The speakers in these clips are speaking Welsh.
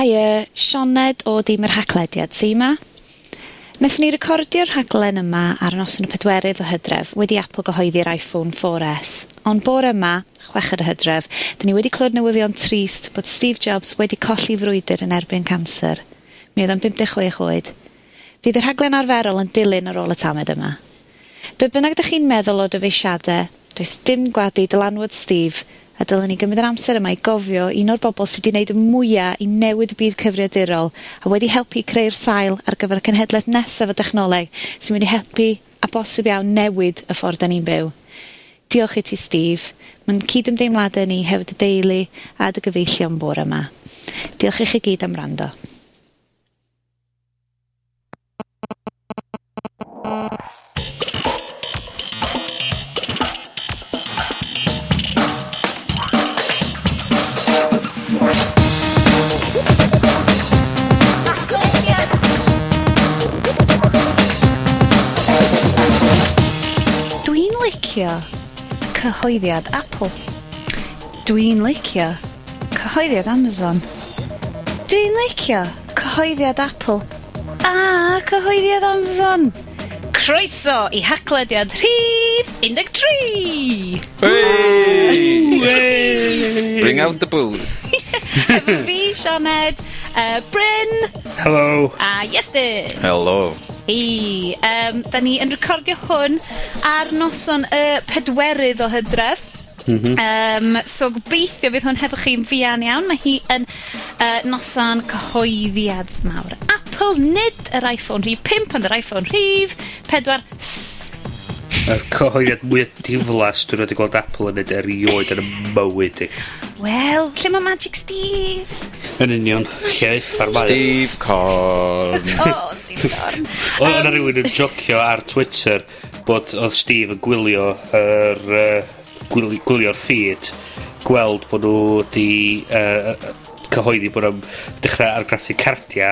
Haia, Sioned o Dîm yr Haglediad sy yma. Nethon ni recordio'r rhaglen yma ar noson y pedwerydd o Hydref wedi Apple gyhoeddi'r iPhone 4S. ond bore yma, chweched y Hydref, 'dyn ni wedi clywed newyddion trist bod Steve Jobs wedi colli frwydr yn erbyn cancer. Mi oedd o'n bump deg chwech oed. Fydd y rhaglen arferol yn dilyn ar ôl y tamed yma. Be bynnag ydych chi'n meddwl o dyfeisiadau, does dim gwadu dylanwad Steve a dylen ni gymryd yr amser yma i gofio un o'r bobl sydd wedi neud y mwyaf i newid y byd cyfriadurol a wedi helpu creu'r sail ar gyfer y cenhedlaeth nesaf o dechnoleg sy'n mynd i helpu, a bosib iawn, newid y ffordd da ni'n byw. Diolch i ti Steve. Ma'n cydymdeimlade ni hefyd y deulu a dy gyfeillion bore yma. Diolch i chi gyd am wrando. licio cyhoeddiad Apple. Dwi'n licio cyhoeddiad Amazon. Dwi'n licio cyhoeddiad Apple a cyhoeddiad Amazon. Croeso i haclediad rhif 13! Hey! hey! Bring out the booze. Efo fi, Sianed, uh, Bryn. Hello. A Iestyn. Hello. Hei, um, da ni yn recordio hwn ar noson y pedwerydd o hydref. Mm -hmm. um, so gobeithio fydd hwn hefo chi'n fian iawn. Mae hi yn uh, noson cyhoeddiad mawr. Apple, nid yr iPhone rhif 5, ond yr iPhone rhif 4 Y cyhoeddiad mwy diflas dwi'n wedi gweld Apple yn edrych erioed yn y mywyd i. Wel, lle mae Magic Steve? Yn union. Lleithar mae. Steve Corn. oh, Steve Corn. Oedd yna rhywun yn jocio ar Twitter bod oedd Steve yn gwylio yr... Uh, gwylio'r gwylio feed gweld bod nhw wedi uh, cyhoeddi bod nhw'n dechrau argraffu cardia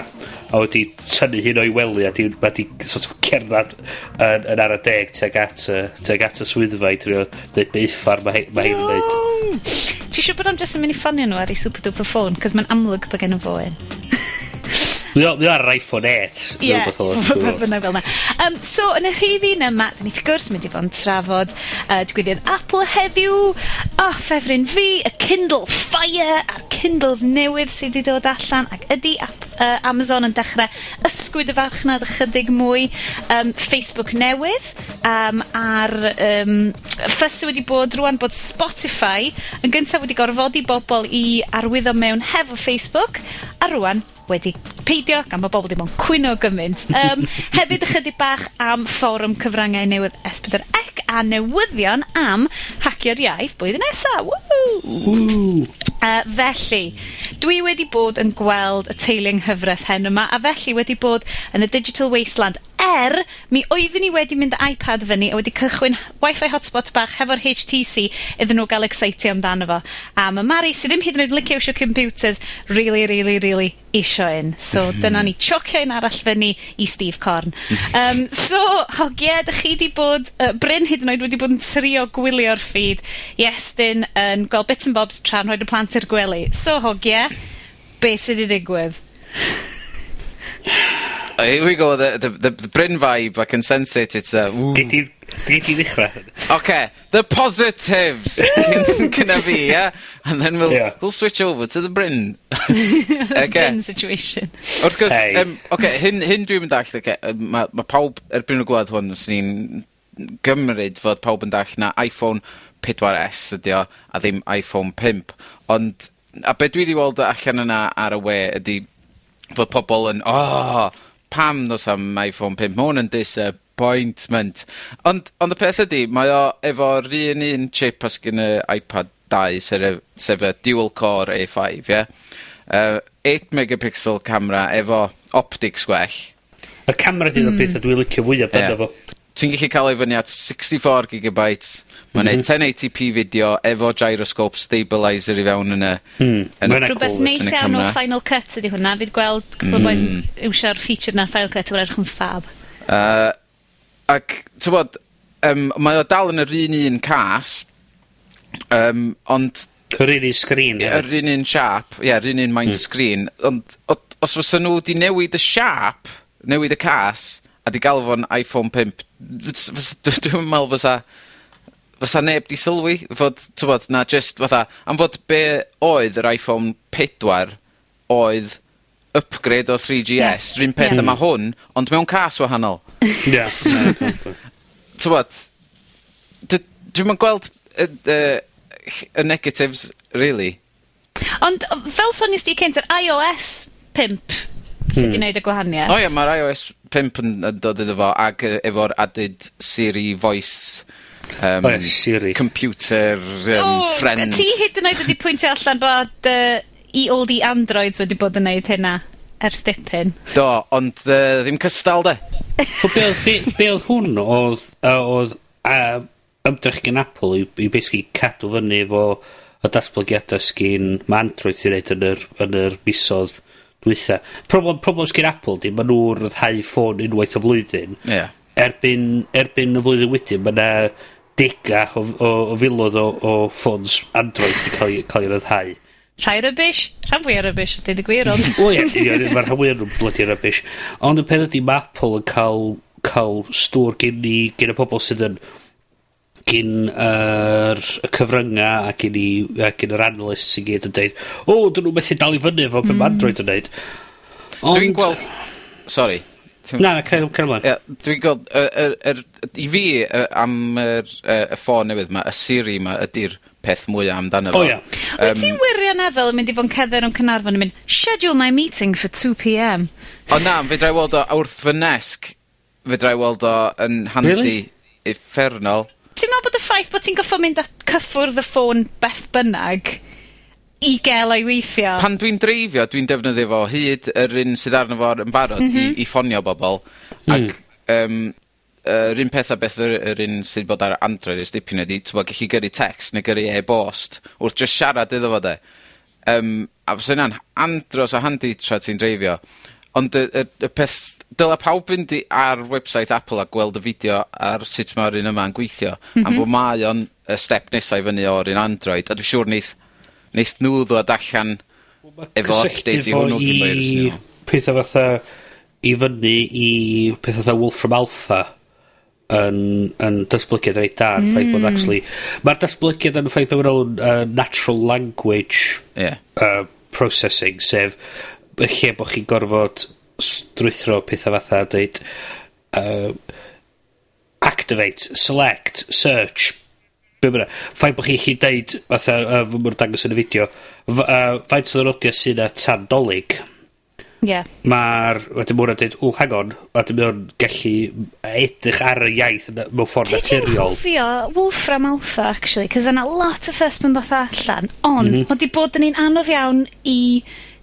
a wedi tynnu hyn o'i wely a di, ma di sort of cerdded yn, yn ar y deg tuag at, tuag at y swyddfa i drio dweud beiffar mae hyn yn dweud. Ti siŵr bod o'n jyst yn mynd i ffonio nhw ar ei super duper ffôn? Cos mae'n amlwg bod gen y fo un. Mae o, mae o ar iPhone 8. Ie, bynnag fel na. Um, so, yn y rhydd un yma, da ni wrth gwrs mynd i fod yn trafod uh, digwyddiad Apple heddiw, oh, ffefryn fi, y Kindle Fire, a'r Kindles newydd sydd wedi dod allan, ac ydy app, uh, Amazon yn dechrau ysgwyd y farchnad ychydig mwy um, Facebook newydd um, a'r um, ffys wedi bod rwan bod Spotify yn gyntaf wedi gorfodi bobl i arwyddo mewn hefo Facebook a rwan wedi peidio, gan bod bobl dim ond cwyno gymaint. Um, hefyd ychydig bach am fforwm cyfrangau newydd S4C a newyddion am hacio'r iaith blwyddyn nesaf. Woo! Woo! Uh, felly, dwi wedi bod yn gweld y teulu'n Nghyfraith hen yma, a felly wedi bod yn y digital wasteland, er mi oeddwn i wedi mynd iPad fyny a wedi cychwyn wifi hotspot bach hefo'r HTC iddyn nhw gael ecseitio amdano fo, a mae Mari sydd ddim hyd yn oed licio eisiau computers really, really, really isio un, so mhm. dyna ni chocio un arall fyny i Steve Corn. Um, so hogie 'dych chi wedi bod uh, Bryn hyd yn oed wedi bod yn trio gwylio'r feed. Iestyn yn gweld bits and bobs tra'n rhoi'r plant bant i'r gwely. So, hogia, beth sydd wedi digwydd? Uh, here we go, the, the, the, the Bryn vibe, I can sense it, it's a... Gyd i ddechrau. OK, the positives gyda fi, yeah? And then we'll, yeah. we'll switch over to the Bryn. okay. Bryn situation. Wrth gwrs, hey. um, okay, hyn, hyn dwi'n mynd all, okay, um, mae ma pawb erbyn y gwlad hwn, os ni'n gymryd fod pawb yn dall na iPhone 4S ydi o, a ddim Iphone 5. ond, a be' dwi wedi weld allan yna ar y we ydy fod pobl yn oh, pam nos am Iphone 5, mae hwn yn disappointment. Ond, ond y peth ydy, mae o efo'r un un chip a gen y iPad 2, sef e, sef y dual core A five ie? Yy eight megapixel camera efo optics gwell. Y camera 'di'r... Hmm. ...peth a dwi'n licio fwya amdano fo. Ti'n gallu cael ei fyny at sixty four gigabytes Ma' mhm. neud ten eighty pee fideo efo gyroscope stabiliser i fewn yn y... Mm. Yn y Rwbeth neis iawn o Final Cut ydy hwnna. Fi'n gweld cwbl mm. boi'n iwsio'r feature 'na Final Cut a edrych yn ffab. Uh, ac ti'n bod, um, mae o dal yn yr un un cas, um, ond... Yr un un sgrin. Yr un un siap, ie, yr un un maint mm. sgrin, ond os fysa nhw wedi newid y siap, newid y cas, a di galw fo'n iPhone 5, dwi'n meddwl fysa fysa neb 'di sylwi fod, tywod, na just, fatha, am fod be' oedd yr Iphone 4 oedd upgrade o 3GS, es... Ie. ...'r un peth... Ie. yma hwn, ond mewn cas wahanol. Ie. tywod, d- dwi'm yn gweld y y y negatives really. Ond fel sonest di cynt, yr iOS pump sy wedi hmm. gwneud y gwahaniaeth. O ie, mae'r iOS 5 yn yn dod iddo fo ag yy efo'r added Siri voice Um, o, Siri. Computer um, oh, friend. Ti hyd yn oed wedi pwyntio allan bod uh, i old i androids wedi bod yn neud hynna ers dipyn. Do, ond uh, ddim cystal de. be, be, be oedd hwn oedd, oedd uh, ymdrech gen Apple i, i basically cadw fyny efo y datblygiadau sgyn mae Android sy'n neud yn yr, yn yr misodd dwytha. Problem, problem sgyn Apple di, maen nhw'n rhyddhau ffôn unwaith o flwyddyn. Yeah. Erbyn, erbyn y flwyddyn wedyn, mae yna degach o, o, o filodd o, o ffons Android wedi cael, cael ei ryddhau. Rhai rybys, rhan fwy o rybys, dweud y gwir ond. o ie, mae'r rhan fwy o blydi rybys. Ond y peth ydy mae Apple yn cael, cael stwr gen i, gen y pobl sydd yn gyn yr uh, cyfrynga a gyn, i, a gyn yr analysts sy'n gyd yn dweud, o, oh, dyn nhw methu dal i fyny efo beth mm. Android yn dweud. Ond... Dwi'n gweld... Sorry, Na, na, cael ymlaen. Ie, dwi'n gweld, er, er, er, i fi, er, am yr er, y ffôn newydd ma, y Siri ma, ydy'r peth mwyaf amdano fo. O, ia. Um, Wyt ti'n wirioneddol yn mynd i fod yn cedder o'n Cynarfon yn mynd, schedule my meeting for 2pm. O na, fe drai weld o wrth fynesg, fe drai weld o yn handi really? effernol. Ti'n meddwl bod y ffaith bod ti'n goffo mynd at cyffwrdd y ffôn beth bynnag i gael o'i weithio. Pan dwi'n dreifio, dwi'n defnyddio fo hyd yr un sydd arno fo yn barod mm -hmm. i, mhm. i ffonio bobl. Mm. Ac um, yr un peth a beth yr, yr un sydd bod ar Android ys dipyn ydi, ti'n bod gallu gyrru text neu gyrru e-bost wrth just siarad iddo fo de. Um, a fysa hynna'n andros a handi tra ti'n dreifio. Ond y, y, y peth Dyla pawb fynd ar website Apple a gweld y fideo ar sut mae'r un yma yn gweithio. Mm -hmm. Am mhm. bod mae o'n y step nesaf i fyny o'r un Android, a dwi'n siŵr neith neith nhw ddod allan efo update i hwnnw i players pethau fatha i fyny i pethau fatha Wolfram Alpha yn, yn datblygiad reit da yn ffaith bod hmm. actually mae'r datblygiad yn ffaith bod nhw'n uh, natural language yeah. uh, processing sef y lle bod chi'n gorfod strwythro pethau fatha dweud uh, activate, select, search be' ma' wnna. Ffaith bo' chi gellu deud fatha uh, fel ma' dangos yn y fideo fy- yy faint o ddiwrnodia sy'n 'na tan 'Dolig. Ie. Yeah. Mae'r, wedyn mwyn dweud, o, hang on, wedyn mwyn gallu edrych ar y iaith yna mewn ffordd naturiol. Dwi 'di anghofio Wolfram Alpha actually 'c'os yna lot o fuss pan ddoth allan, ond... mm -hmm. mae 'di bod yn un anodd iawn i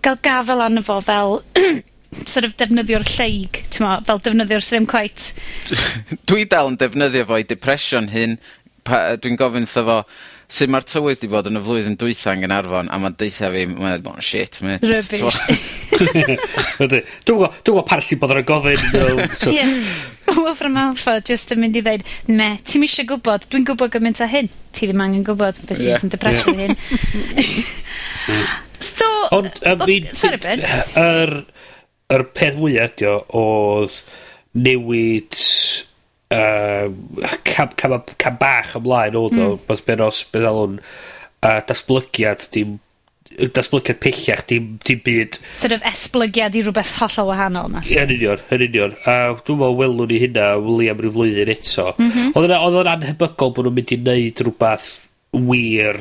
gael gafel arno fo fel sort of defnyddio'r lleig, ti'n t'mo', fel defnyddio'r sydd ddim quite... Dwi dal yn defnyddio fo i depresio'n hyn, pa- dwi'n gofyn wrtho fo sut mae'r tywydd 'di bod yn y flwyddyn dwytha yn Gynarfon, a mae'n deitha fi mae'n o 'di shit mate. Rubbish. Dwi'n gwybod, dwi'n gwybod g'o pam si boddran gofyn fel t'od... Ie. Wofr am alpha jyst yn mynd i ddeud, me, ti'n eisiau gwybod, dwi'n gwybod gymaint o hyn. Ti ddim angen gwybod, beth ti sy'n yn hyn. So, Ond, I mean, sorry Ben. Yr, yr peth fwyaf ydi o, oedd newid uh, cam, cam, cam bach ymlaen oedd o, mm. benos, beddalwn, a datblygiad, dim datblygiad pellach, dim, dim byd... Sort of esblygiad i rhywbeth hollol wahanol na. Yn union, yn union. A dwi'n meddwl welwn ni hynna wli am ryw flwyddyn eto. Mm -hmm. Oedd o'n anhebygol bod nhw'n mynd i wneud rhywbeth wir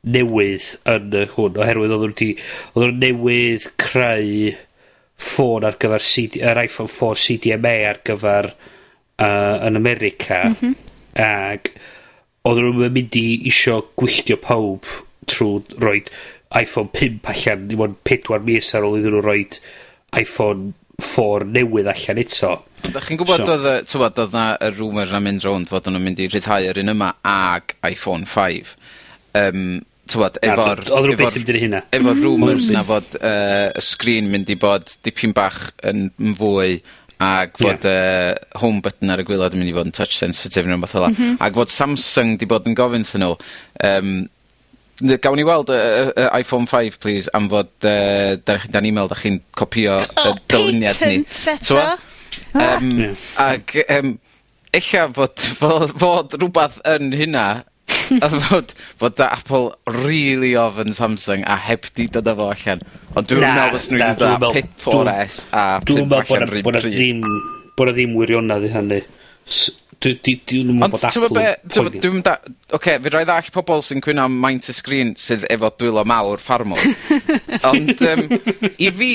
newydd yn hwn, oherwydd oedd nhw'n newydd creu ffôn ar gyfer CD, yr iPhone 4 CDMA ar gyfer uh, yn America mm -hmm. ac oedd nhw'n mynd i isio gwylltio pawb trwy roi iPhone 5 allan i fod 4 mis ar ôl iddyn nhw roi iPhone 4 newydd allan eto. Da chi'n gwybod so, oedd, tywod, oedd na y rumour na mynd rownd fod nhw'n mynd i rhyddhau yr un yma ag iPhone 5. Um, tywod, efo'r... Oedd rhywbeth yn dyn hynna. Efo'r mm. rumours na fod uh, y sgrin mynd i bod dipyn bach yn, yn fwy ac fod y home button ar y gwylod yn mynd i fod yn touch sensitive ne' wbath fela. M-hm. Ag fod Samsung 'di bod yn gofyn 'thyn nhw um, n- gawn ni weld y y y Iphone 5 please am fod yy 'da- 'dan ni'n me'wl 'dach chi'n copïo y oh, dyluniad ni. Patent eto? T'mo'? Yym ah. ag yym ella fod fod, fod rhywbeth yn hynna a fod, fod Apple really ofyn Samsung a heb di dod â fo allan. Ond dwi'n meddwl os nhw'n dod â Pip 4S a Pip allan rhywun pryd. Bod na ddim wirionedd i hynny. Dwi'n meddwl bod Apple... Ond ti'n be, Oce, fi roi all pobl sy'n cwyno am maint y sgrin sydd efo dwylo mawr ffarmwr. Ond um, i fi,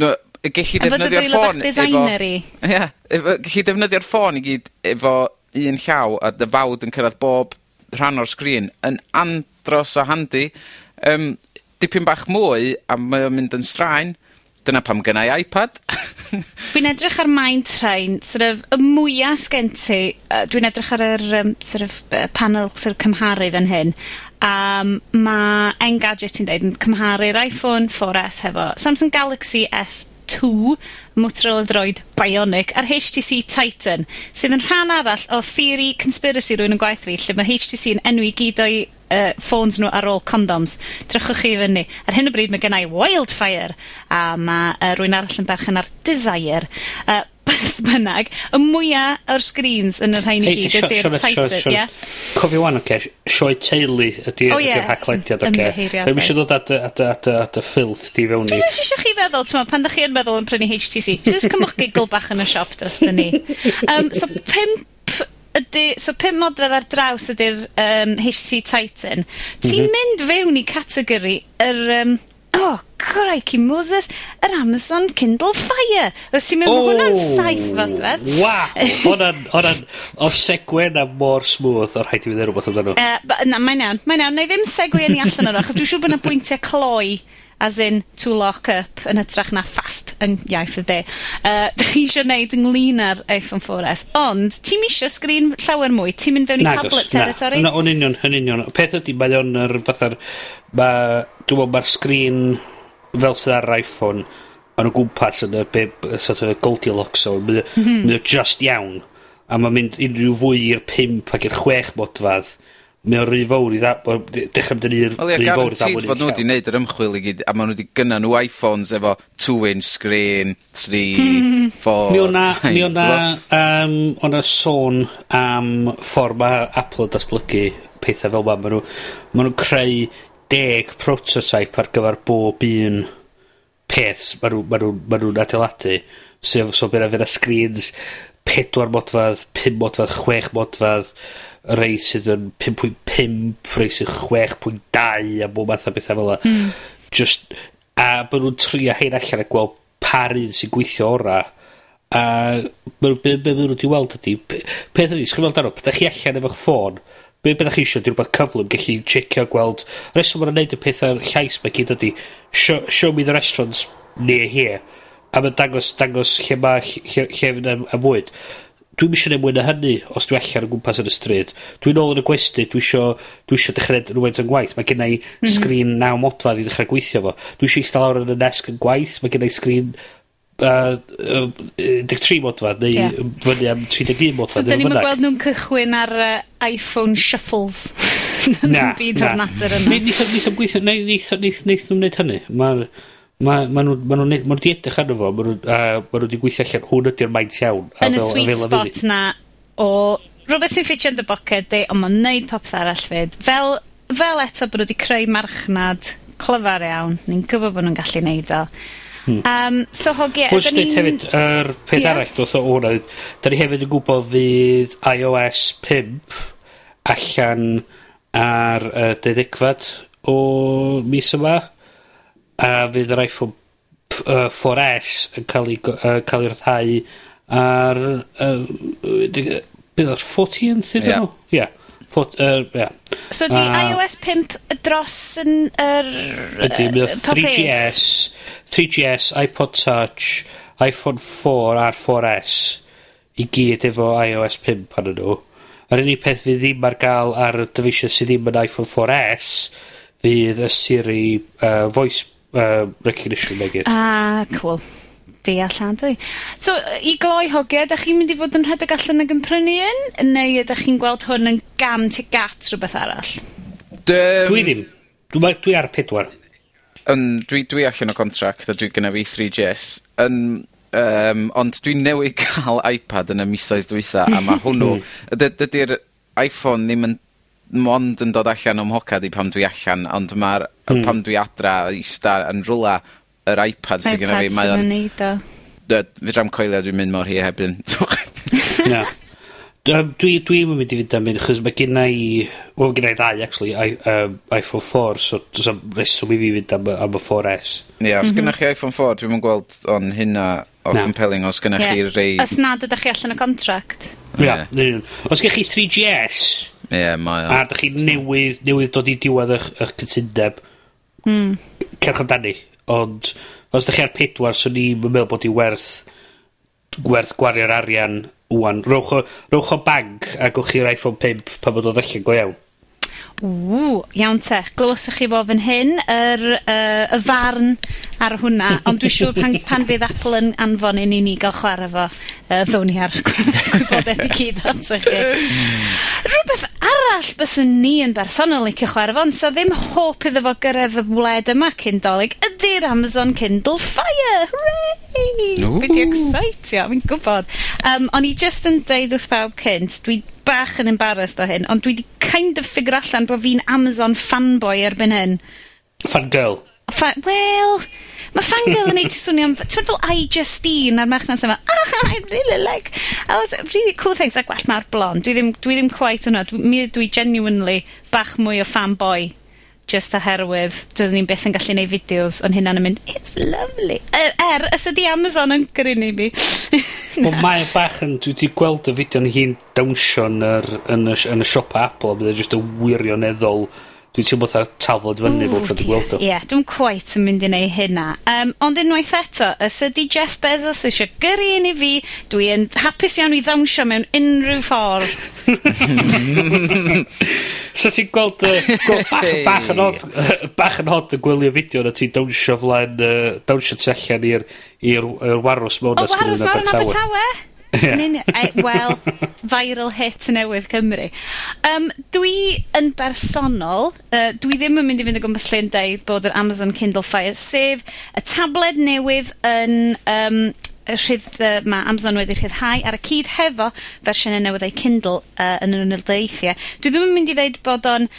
no, gelli defnyddio'r ffôn efo... Ie, yeah, gelli defnyddio'r ffôn i gyd efo un llaw a dy fawd yn cyrraedd bob rhan o'r sgrin yn andros o handi. Um, dipyn bach mwy a mae o'n mynd yn straen. Dyna pam gynnau iPad. dwi'n edrych ar mind train, sort of, y mwyaf sgen ti, uh, dwi'n edrych ar yr um, sort of, uh, panel sort of cymharu fan hyn, a um, mae Engadget ti'n dweud yn cymharu'r iPhone 4S hefo Samsung Galaxy S 2, Motorola Droid Bionic a'r HTC Titan, sydd yn rhan arall o theori conspiracy rwy'n yn gwaith fi, lle mae HTC yn enw i gyd o'i uh, ffôns nhw ar ôl condoms. Drychwch chi fyny. Ar hyn o bryd mae gennau Wildfire a mae uh, rwy'n arall yn berchen ar Desire. Uh, beth bynnag, y mwyaf o'r screens yn y rhain i hey, gyd ydy'r title, ie? Cofio wan, oce, sioe teulu ydy'r oh, yeah, haglediad, oce. Ddim eisiau dod at, at, at, at y ffilth di fewn i. Dwi'n eisiau chi feddwl, ti'n pan da chi yn meddwl yn prynu HTC, jyst cymwch gigl bach yn y siop, dros dyn ni. Um, so, pimp ydy, so pum modfedd ar draws ydy'r um, HC Titan, ti'n mm -hmm. mynd fewn i categori yr um, Oh, crikey Moses, yr Amazon Kindle Fire. Os ti'n mynd oh, hwnna'n saith fandwedd. Waw, hwnna'n, hwnna'n, o'r segwen a mor smooth o'r rhaid i fi ddweud rhywbeth amdano. Uh, na, mae'n iawn, mae'n iawn. Na i ddim segwe ni allan o'r achos dwi'n siŵr bod yna bwyntiau cloi as in to lock up yn hytrach na fast yn iaith y de. Uh, Dych chi eisiau gwneud ynglyn ar iPhone 4S, ond ti'n eisiau sgrin llawer mwy, ti'n mynd fewn i na, tablet territory? Na, na, yn union, yn union. Peth ydy, mae o'n fatha'r ma, dwi'n meddwl mae'r sgrin fel sydd ar yr iPhone yn o gwmpas yn y be, sort of Goldilocks so, mae mm -hmm. just iawn. A mae'n mynd unrhyw fwy i'r 5 ac i'r 6 modfad mae o'n rhy fawr i dda dechrau mynd yn un rhy fawr i dda fod nhw wedi gwneud yr ymchwil i gyd a maen nhw wedi gynna nhw iPhones efo 2 inch screen 3, 4 mi o'na mi o'na um, o'na sôn am ffordd mae Apple yn datblygu pethau fel ma. Maen nhw maen nhw'n creu deg prototype ar gyfer bob un peth mae nhw'n ma nhw, ma nhw adeiladu. So, so bydd yna screens 4 modfedd, 5 modfedd, 6 modfedd, rei sydd yn 5.5, rei sydd 6.2 a bob math o bethau fel yna mm. Just, a maen nhw'n trio hein allan a gweld par un sy'n gweithio ora. A be, be, be maen nhw wedi weld ydy, peth ydy, sgwyd amdano, da chi allan efo'ch ffôn, be' bynnag chi eisiau, 'di rhywbeth cyflym gallu checio gweld reswm ma' nw'n neud y pethau'r llais mae gyd ydy, show show me the restaurants near here a mae'n dangos dangos lle mae ll- lle lle fydd yym y fwyd. Dwi'n eisiau neud mwy na hynny os dwi allan o gwmpas yn y stryd. Dwi'n ôl yn y gwesty dwi eisiau dwi eisiau dechrau neud rwfaint o'n gwaith. Mae genna i... Mhm. ...sgrin naw modfadd i ddechrau gweithio 'fo. Dwi eisiau eistedd lawr yn y nesg yn gwaith. Mae genna i sgrin uh, um, 13 modfad, neu yeah. fyny am 31 modfad. So, dyn ni'n gweld nhw'n cychwyn ar uh, iPhone shuffles. na, byd na. natur yna. Nid gweithio, neith nhw'n neud hynny. Mae ma, ma nhw, ma nhw, ma nhw di edrych arno fo, ma nhw, uh, ma nhw di gweithio allan, hwn ydy'r maint iawn. Yn y sweet spot na, o rhywbeth sy'n ffitio yn dy boced di, ond ma'n neud popeth arall fyd. Fel, fel eto bod nhw wedi creu marchnad clyfar iawn, ni'n gwybod bod nhw'n gallu neud o. Um, so hogia... Pwynt ni... hefyd, yr er peth yeah. arall dros o hwnna, da ni hefyd yn gwybod fydd iOS 5 allan ar y uh, dedegfad o mis yma, a fydd yr iPhone uh, 4S yn cael ei, uh, cael ei rhaid ar... Uh, 14th ydyn nhw? Ie. Fod, uh, yeah. So di uh, iOS 5 dros yn yr... Er, Ydy, mae 3GS, three GS, iPod Touch, iPhone 4 a'r 4S i gyd efo iOS 5 pan nhw. Yr unig peth fydd ddim ar gael ar y dyfeisio sydd ddim yn iPhone 4S fydd y Siri uh, voice uh, recognition neu. Ah, cool. Deall lan dwi. So, i gloi hogia, ydych chi'n mynd i fod yn rhedeg allan ag yn prynu un? Neu ydych chi'n gweld hwn yn gam tuag gat rhywbeth arall? Dwi ddim. Dwi, dwi ar pedwar yn, dwi, dwi allan o contract a dwi gynnaf fi 3GS yn um, ond dwi'n newid cael iPad yn y misoedd dwytha a mae hwnnw dydy'r iPhone ddim yn mond yn dod allan o'm hocad i pam dwi allan ond mae'r hmm. pam dwi adra ista yn rwla yr iPad sydd gyda fi iPad mae o'n neud o fydram coelio dwi'n mynd mor hi hebyn. Na. Yym dwi, dwi'm yn mynd i fynd am un achos mae gen i, wel gen i ddau actually I um, Iphone 4, so do's na'm reswm i fi fynd am y am y 4S. Ie os mhm. gynnoch chi Iphone 4, dwi'n mynd gweld o'n hynna o Na. compelling os gynnoch chi rei... Os nad ydych chi allan o contract. Ie. Ia, yn union. Os gennych chi 3GS Ie, mae o. a ydych chi newydd, newydd dod i diwedd eich, eich cytundeb, mm. cerch amdani. Ond os ydych chi ar pedwar, swn i'n meddwl bod i werth gwerth gwario'r arian ŵan. Rowch o, rowch o banc a gwch chi'r iPhone 5 pa bod o ddechrau go iawn. Ww, iawn te. Glywsoch chi fo fan hyn, yr, yy, y farn ar hwnna, ond dwi'n siŵr pan, pan fydd Apple yn anfon i ni ni gael chwarae fo, uh, ddown ni ar gwybodaeth i gyd ato chi. Rhywbeth arall byswn ni yn bersonol licio chwarae fo, ond so ddim hop iddo fo gyrraedd y wled yma cyndolig, ydy'r Amazon Kindle Fire! Hooray! Be di excitio, fi'n gwybod. Um, o'n i just yn deud wrth bawb cynt, dwi bach yn embarrassed o hyn, ond dwi 'di kind of ffigur allan bod fi'n Amazon fanboy erbyn hyn. Fangirl? Fa- wel, mae fangirl yn neud ti swnio am... Ti'n fel I Justine a'r mechna sy'n fel, Ah, oh, I really like... I was really cool things, a gwell mae'r blond. Dwi ddim, dwi ddim quite yna. Dwi, mi ydw genuinely bach mwy o fanboy just oherwydd doeddwn ni'n byth yn gallu neud fideos ond hynna'n yn mynd, it's lovely. Er, er os ydi Amazon yn grynu mi. Wel, mae bach yn, dwi wedi gweld y fideo hi'n dawnsio yn, yr, yn, y, yn y siop Apple, a bydd e jyst yn wirioneddol Dwi'n teimlo fatha tafod fyny bod tro dwi'n gweld o. Ie, yeah, dwi'n cwait yn mynd i neu hynna. Um, ond unwaith eto, os ydy Jeff Bezos eisiau gyrru un i fi, dwi'n hapus iawn i ddawnsio mewn unrhyw ffordd. so ti'n gweld uh, bach, bach, yn od, bach yn od yn gwylio fideo na ti'n dawnsio flaen, uh, dawnsio tu allan i'r warws mewn o warws mewn yn Abertawe? Yeah. Nyn, e, wel, viral hit newydd Cymru. Um, dwi yn bersonol, uh, dwi ddim yn mynd i fynd o gwmpas lle yn deud bod yr Amazon Kindle Fire, sef y tabled newydd yn um, y rhydd, uh, mae Amazon wedi rhyddhau ar y cyd hefo fersiynau newydd eu Kindle uh, yn yr ymwneud Dwi ddim yn mynd i ddeud bod o'n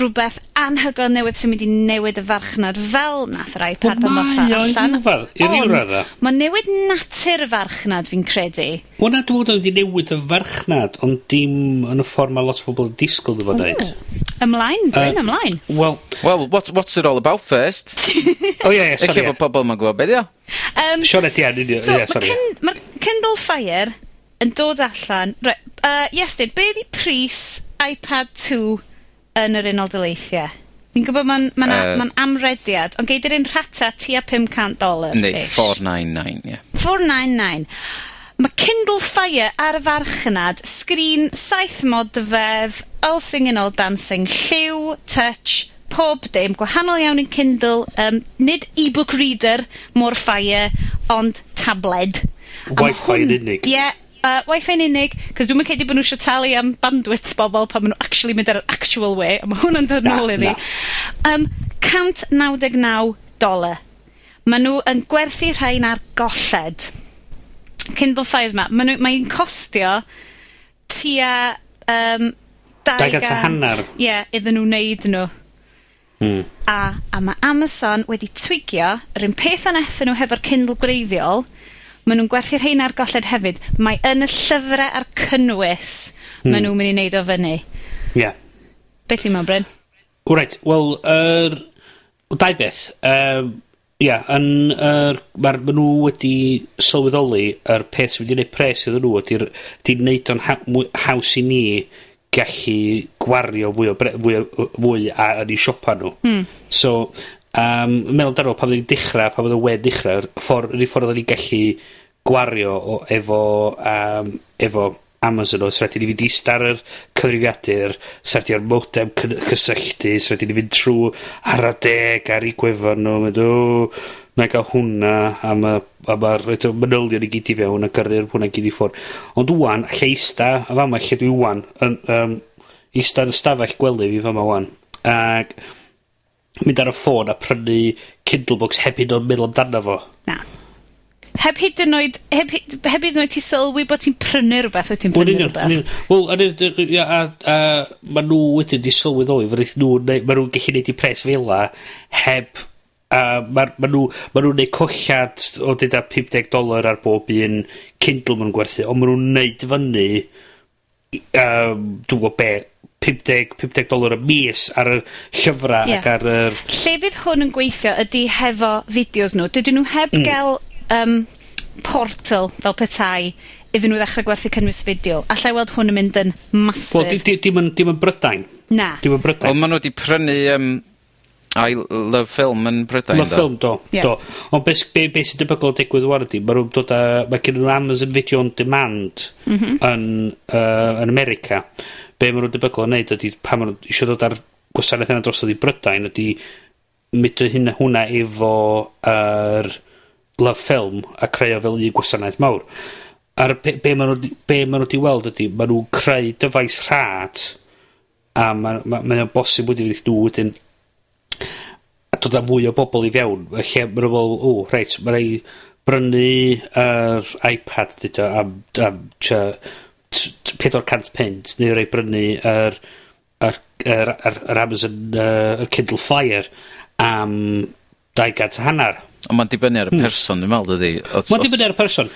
rhywbeth anhygoel newydd sy'n mynd i newid y farchnad fel nath yr iPad pan ddod allan. Fel, i ryw radda. Mae newid natur y farchnad fi'n credu. Wel na, dwi'n meddwl wedi newid y farchnad, ond dim yn y ffordd mae lot o bobl yn disgwyl ddim yn neud. Ymlaen, Bryn, uh, ymlaen. Well, well what, what's it all about first? oh, ie, yeah, sorry. Eich efo pobl ma'n gwybod beth, ia? Um, Sean Etienne, yeah, yeah, sorry. Mae Kindle Fire yn dod allan... Right, uh, yes, be di pris iPad 2 yn yr Unol Daleithiau? Fi'n gwbod ma'n ma'n a- ma'n amrediad, ond gei di'r un rhata tua pum cant doler... Yndi, ie. Four nine Kindle Fire ar y farchnad, sgrin saith modfedd, all singing ôl dancing, lliw, touch, pob dim gwahanol iawn yn Kindle, um, nid e-book reader, more fire, ond tabled. A ma' Wi-Fi yn hwn- unig. Ie, uh, Wi-Fi'n unig, cos dwi'n yn credu bod nhw eisiau talu am bandwidth bobl pan maen nhw actually mynd ar yr actual way, a mae hwnna'n dod nôl iddi. Um, 199 dolar. Maen nhw yn gwerthu rhain ar golled. Kindle Fire ma, mae'n mae'n costio tua... Um, dau gant a hanner. Ie, yeah, iddyn nhw wneud nhw. Hmm. A, a mae Amazon wedi twigio yr un peth yn effe nhw hefo'r Kindle greiddiol, maen nhw'n gwerthu rhain ar golled hefyd. Mae yn y llyfrau a'r cynnwys hmm. ma' nhw'n mynd i wneud o fyny. Ie. Yeah. Be ti'n meddwl, Bryn? Wreit, wel, yr... Er, dau beth. Um, Ia, yeah, yn er, ma, ma nhw wedi sylweddoli yr er peth sydd wedi gwneud pres iddyn nhw ydy'r di wneud o'n ha, mwy, haws i ni gallu gwario fwy o, bre, fwy, o, fwy a, yn eu siopa nhw. Mm. So, Um, meddwl amdano pan oedd ni'n dechrau, pan oedd y wed dechrau, yr ffordd, yr un ffordd oedden ni'n gallu gwario o, efo, um, efo Amazon oedd rhaid i ni fynd i star yr cyfrifiadur, sraid i'r modem cysylltu, sraid i ni fynd trwy ar y deg ar ei gwefan nhw, mynd o, na gael hwnna, a mae'r ma, ma manylion i gyd i fewn, a gyrru'r hwnna gyd i ffwrdd. Ond wwan, lle ista, a fama lle dwi wwan, um, ista yn y stafell gwely fi fama wwan, ac... Ag mynd ar y ffôn a prynu Kindle books heb hyd o'n meddwl amdano fo. Na. Heb hyd yn oed, heb, heb hyd yn oed ti sylwi bod ti'n prynu rhywbeth, wyt ti'n prynu rhywbeth. Wel, a, a, a, ma nhw wedyn di sylwi ddoi, fe wnaeth nhw, ma nhw'n gallu neud i pres fel la, heb, a ma, ma nhw, ma nhw'n neud colliad o dyda 50 dolar ar bob un Kindle ma'n gwerthu, ond ma nhw'n neud fyny, um, dwi'n gwybod be, pump deg, pump deg dolar y mis ar y llyfrau yeah. ac ar yr... Lle fydd hwn yn gweithio ydy hefo fideos nhw. Dydyn nhw heb mm. gael um, portal fel petai iddyn nhw ddechrau gwerthu cynnwys fideo. Alla i weld hwn yn mynd yn masif. Wel, dim di, di, di, di yn Brydain. Na. Dim yn Brydain. Wel, maen nhw wedi prynu um, I Love Film yn Brydain. Love Film, do. Yeah. do. Ond beth be, be sy'n debygol digwydd war ydy, mae nhw'n dod a... Mae gen nhw Amazon Video on Demand mm -hmm. yn, uh, yn America be maen nhw'n debygol yn neud ydy pa maen nhw eisiau dod ar gwasanaeth yna drosodd i Brydain ydy mynd hynna hwnna efo yr love film a creu fel un gwasanaeth mawr. A'r be, be maen nhw wedi weld ydy, maen nhw'n creu dyfais rhad a mae'n ma, ma, ma bosib wedi fydd nhw wedyn a dod â mwy o bobl i fewn. Lle mae'n fel, o, reit, mae'n rhaid brynu yr iPad dydy am, am pedwar cant punt, neu rei brynu yr, yr, yr, yr, yr Amazon, uh, yr Kindle Fire am 200 hanner. Ond mae'n dibynnu ar y hmm. person, dwi'n meddwl, dydi? Mae'n dibynnu ar y person.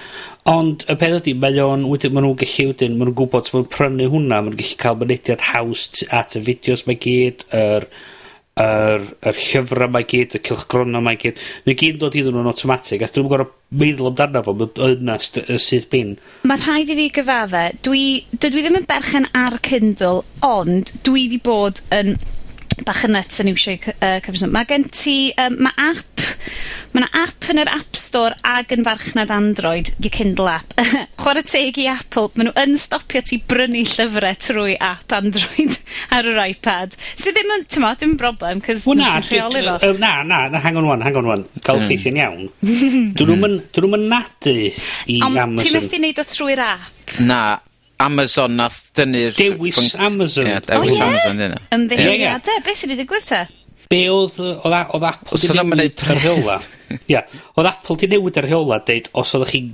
Ond y peth ydy, mae o'n, wedyn, maen nhw'n gallu wedyn, maen nhw'n gwybod, maen nhw'n prynu hwnna, maen nhw'n gallu cael mynediad haws at y fideos mae gyd, yr... Er, yr, yr llyfrau mae gyd, y cylchgrona mae gyd, mae gyd yn dod iddyn nhw'n automatic, a dwi'n gorfod meddwl amdano fo, yna sydd bin. Mae rhaid i fi gyfadde, dwi, dydw i ddim yn berchen ar Kindle, ond dwi wedi bod yn bach yn iwsio i uh, cyfreswm. Mae gen ti, um, mae app, mae yna app yn yr App Store ag yn farchnad Android, y Kindle app. Chwarae teg i Apple, maen nhw yn stopio ti brynu llyfrau trwy app Android ar yr iPad. So ddim yn, tyma, ddim yn broblem, cys dwi'n rheoli fo. Na, na, na, hang on one, hang on one. Cael mm. ffeithio'n iawn. Dyn nhw'n nadu i Amazon. Ond ti'n methu neud o trwy'r app? Na, Amazon nath dynnu'r... Dewis Amazon. Ie, dewis oh, Amazon. Yeah? Ymddeheiriadau, beth sydd wedi digwydd te? Be oedd, oedd oedd Apple di newid yr rheola. Ia, oedd Apple di newid yr rheola, deud, os oeddech chi'n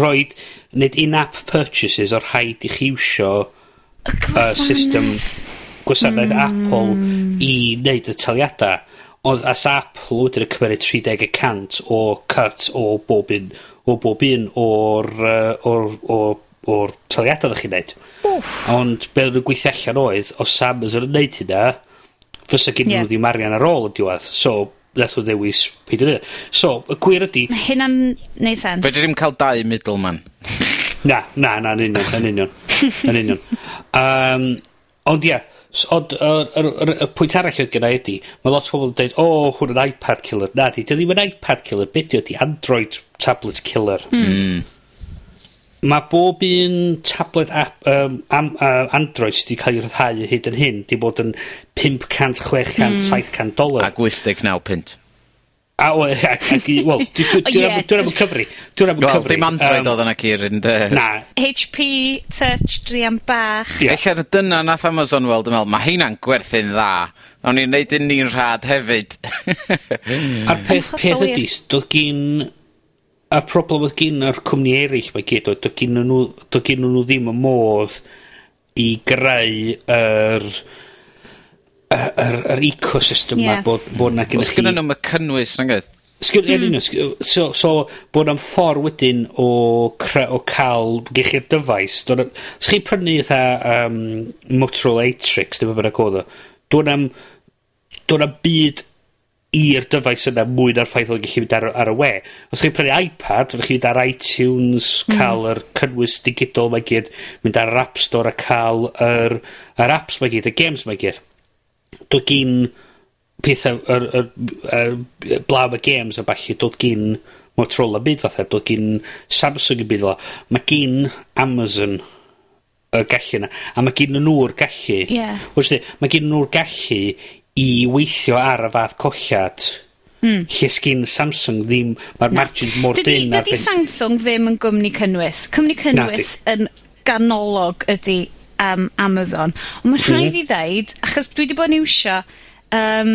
roed, nid in-app purchases o'r rhaid i chi iwsio uh, system gwasanaeth mm. Apple i wneud y taliadau. Ond as Apple wedyn yn cymryd 30% o cut o bob un o bob un o'r, uh, or, or o'r taliadau ddech chi'n neud. Ond be oedd yn gweithio allan oedd, os Amazon yn neud hynna, fysa gen yeah. nhw ddim arian ar ôl y diwedd. So, nath o ddewis peidio hynny. E. So, y gwir ydy... Mae hynna'n neud sens. Fedri ddim cael dau middleman. na, na, na, yn union, yn union. yn union. Um, ond ie, yeah, Ond y pwynt arall oedd gen i ydi, mae lot o bobl yn dweud, o, oh, hwn yn iPad killer. Na, di, dy ddim yn iPad killer, beth ydi Android tablet killer. Mm mae bob un tablet app um, am uh, Android sydd wedi cael ei rhyddhau hyd yn hyn 'di bod yn 500, 600, chwech cant... Hmm. ...saith cant naw punt. A o, e, ac ac i, wel, dwi'n oh, dwi am dwi cyfri. Dwi'n am y cyfri. Wel, dim Android oedd yna cyr yn de. Na. HP Touch drian bach. Yeah. Ella'r dyna nath Amazon weld yn meddwl, mae heina'n gwerthu'n dda. Nawn ni'n neud un ni'n rhad hefyd. A'r peth, peth ydy, doedd gyn y problem oedd gyn yr cwmni eraill mae gyd oedd, doedd gyn nhw, doedd gen nhw ddim y modd i greu yr yr, yr ecosystem yeah. ma bod, bod na gennych chi... Os nhw'n y cynnwys, na'n gyd Sgyn, mm. so, so bod am ffordd wedyn o, cre, o cael gechyd dyfais. Os chi'n prynu eitha um, Motorola Atrix, dim ond bynnag oedd o, dwi'n am, dwi'n am byd i'r dyfais yna mwy na'r ffaith o'n gallu mynd ar, ar y we. Os chi'n prynu iPad, fyddwch chi'n mynd ar iTunes, cael mm. yr cynnwys digidol mae gyd, mynd ar yr App Store a cael yr, yr apps mae gyd, y games mae gyd. Dod gyn pethau, yr, yr, yr, yr blaw y games a falle, dod gyn Motorola byd fatha, dod gyn Samsung y byd fatha. Mae gyn Amazon y gallu yna. A mae gen nhw'r gallu. Yeah. Mae gen nhw'r gallu i weithio ar y fath colliad... mm. ...lle sgyn Samsung ddim, ma'r margins mor dydy, dyn... dydy ben... Samsung ddim yn gwmni cynnwys. Cwmni cynnwys... Nadi. ...yn ganolog ydy um, Amazon. Ond mae'n ma' rhai' mhm. i ddeud, achos dwi wedi bod yn iwsio um,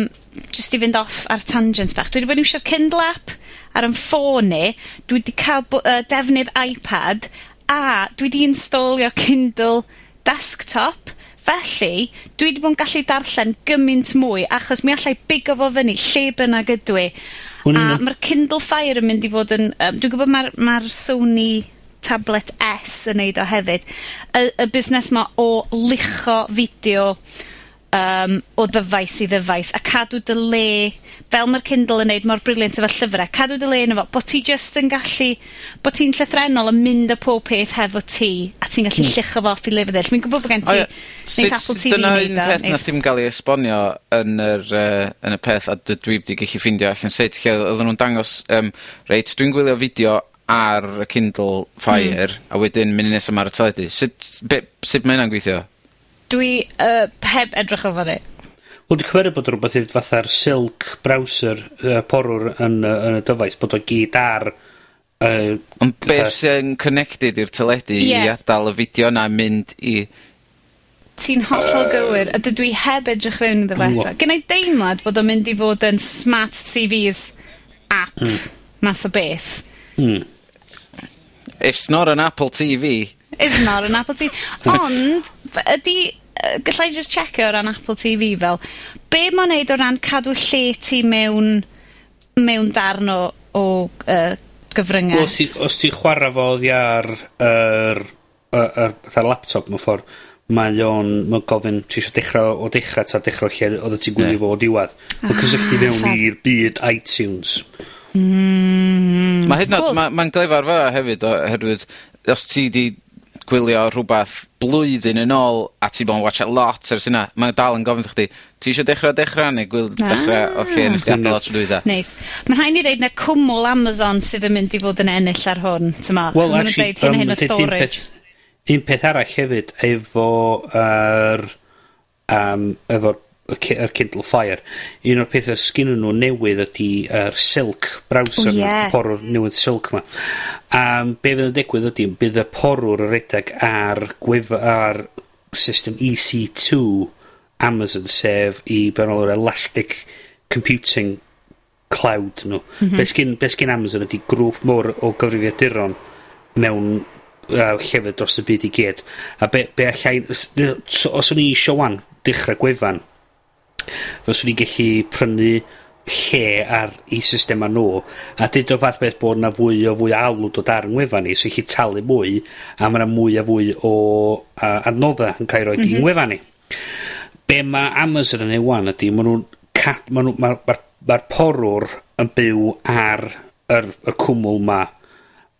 just i fynd off ar tangent bach, dwi wedi bod yn iwsio'r Kindle app ar 'yn ffôn ni dwi wedi cael uh, defnydd iPad, a dwi wedi installio Kindle desktop Felly, dwi wedi bod yn gallu darllen gymaint mwy, achos mi allai i bigo fo fyny lle bynnag ydw i. A mae'r Kindle Fire yn mynd i fod yn, Um, dwi'n gwybod ma'r ma'r Sony tablet S yn neud o hefyd, y y busnes 'ma o lucho fideo um, o ddyfais i ddyfais, a cadw dy le, fel mae'r Kindle yn neud mor briliant efo llyfrau cadw dy le yn efo bod ti just yn gallu, bod ti'n llythrenol yn mynd y pob peth hefo ti, a ti'n gallu... mm. ...llucho fo off i lyfr ddill mi'n gwybod bod gen ti... Neith Apple TV dyna un peth na ddim gael ei esbonio yn yr, uh, yn y peth, a dwi wedi gallu gellu ffindio allan sut, lle oedden nhw'n dangos, um, reit, dwi'n gwylio fideo ar y Kindle Fire, mm. a wedyn mynd nes ma' ar y teledu. Sut, be', sut mae hynna'n gweithio? Dwi uh, heb edrych o fyny. Wel, dwi'n cymeru bod rhywbeth i'n fatha'r silk browser uh, porwr yn, uh, yn y dyfais, bod o gyd ar... Uh, Ond beth sy'n connected i'r teledu yeah. i adael y fideo na mynd i... Ti'n hollol uh, gywir, a dydw i heb edrych fewn iddo fe eto. Gynna i deimlad bod o'n mynd i fod yn smart TVs app mm. math o beth. Mm. It's not an Apple TV. It's not an Apple TV. Ond, ydy gallai just checio o ran Apple TV fel, be mae'n neud o ran cadw lle ti mewn, mewn darn o, o uh, gyfryngau? Os ti'n ti chwarae fo oddi ar yr, yr, yr laptop mewn ffordd, mae o'n mae'n gofyn ti eisiau dechrau o dechrau ta dechrau lle oedd ti'n gwylio yeah. fo o diwad mae'n ah, cysylltu mewn i'r byd iTunes mm, mae hyd cool. mae'n ma, ma gleifar fa hefyd oherwydd os ti di gwylio rhywbeth blwyddyn yn ôl, a ti bod yn watsiad lot ers yna, mae dal yn gofyn chdi ti eisiau dechrau dechrau neu gwyl... A! ...dechra o lle nes ti adael o trw dwytha? Neis. Mae'n rhaid i ddeud na cwmwl Amazon sydd yn mynd i fod yn ennill ar hwn, t'mo'. Wel, actually, hyn um, hyn o storage. Un peth, arall hefyd, efo. Er, um, efo'r yr Kindle Fire, un o'r pethau sgyn nhw newydd ydy yr uh, Silk browser, oh, yeah. porwr newydd Silk ma. A um, be fydd yn digwydd ydy, bydd y porwr yr edrych ar, gwef, ar system EC2 Amazon, sef i benol Elastic Computing Cloud nhw. Mm -hmm. Be sgyn, be sgyn Amazon ydy grŵp mor o gyfrifiaduron mewn uh, llefydd dros y byd i gyd. A be, be allai... Os o'n i eisiau wan, dechrau gwefan, fyswn ni'n gallu prynu lle ar i systema nhw a dyd o fath beth bod na fwy o fwy alw dod ar ngwefan ni so i chi talu mwy a mae yna mwy a fwy o a, adnodda yn cael ei roi mm -hmm. i mhm. ngwefan ni be mae Amazon yn ei wan ydy mae nhw'n mae'r nhw, ma, ma, ma porwr yn byw ar yr, yr cwmwl ma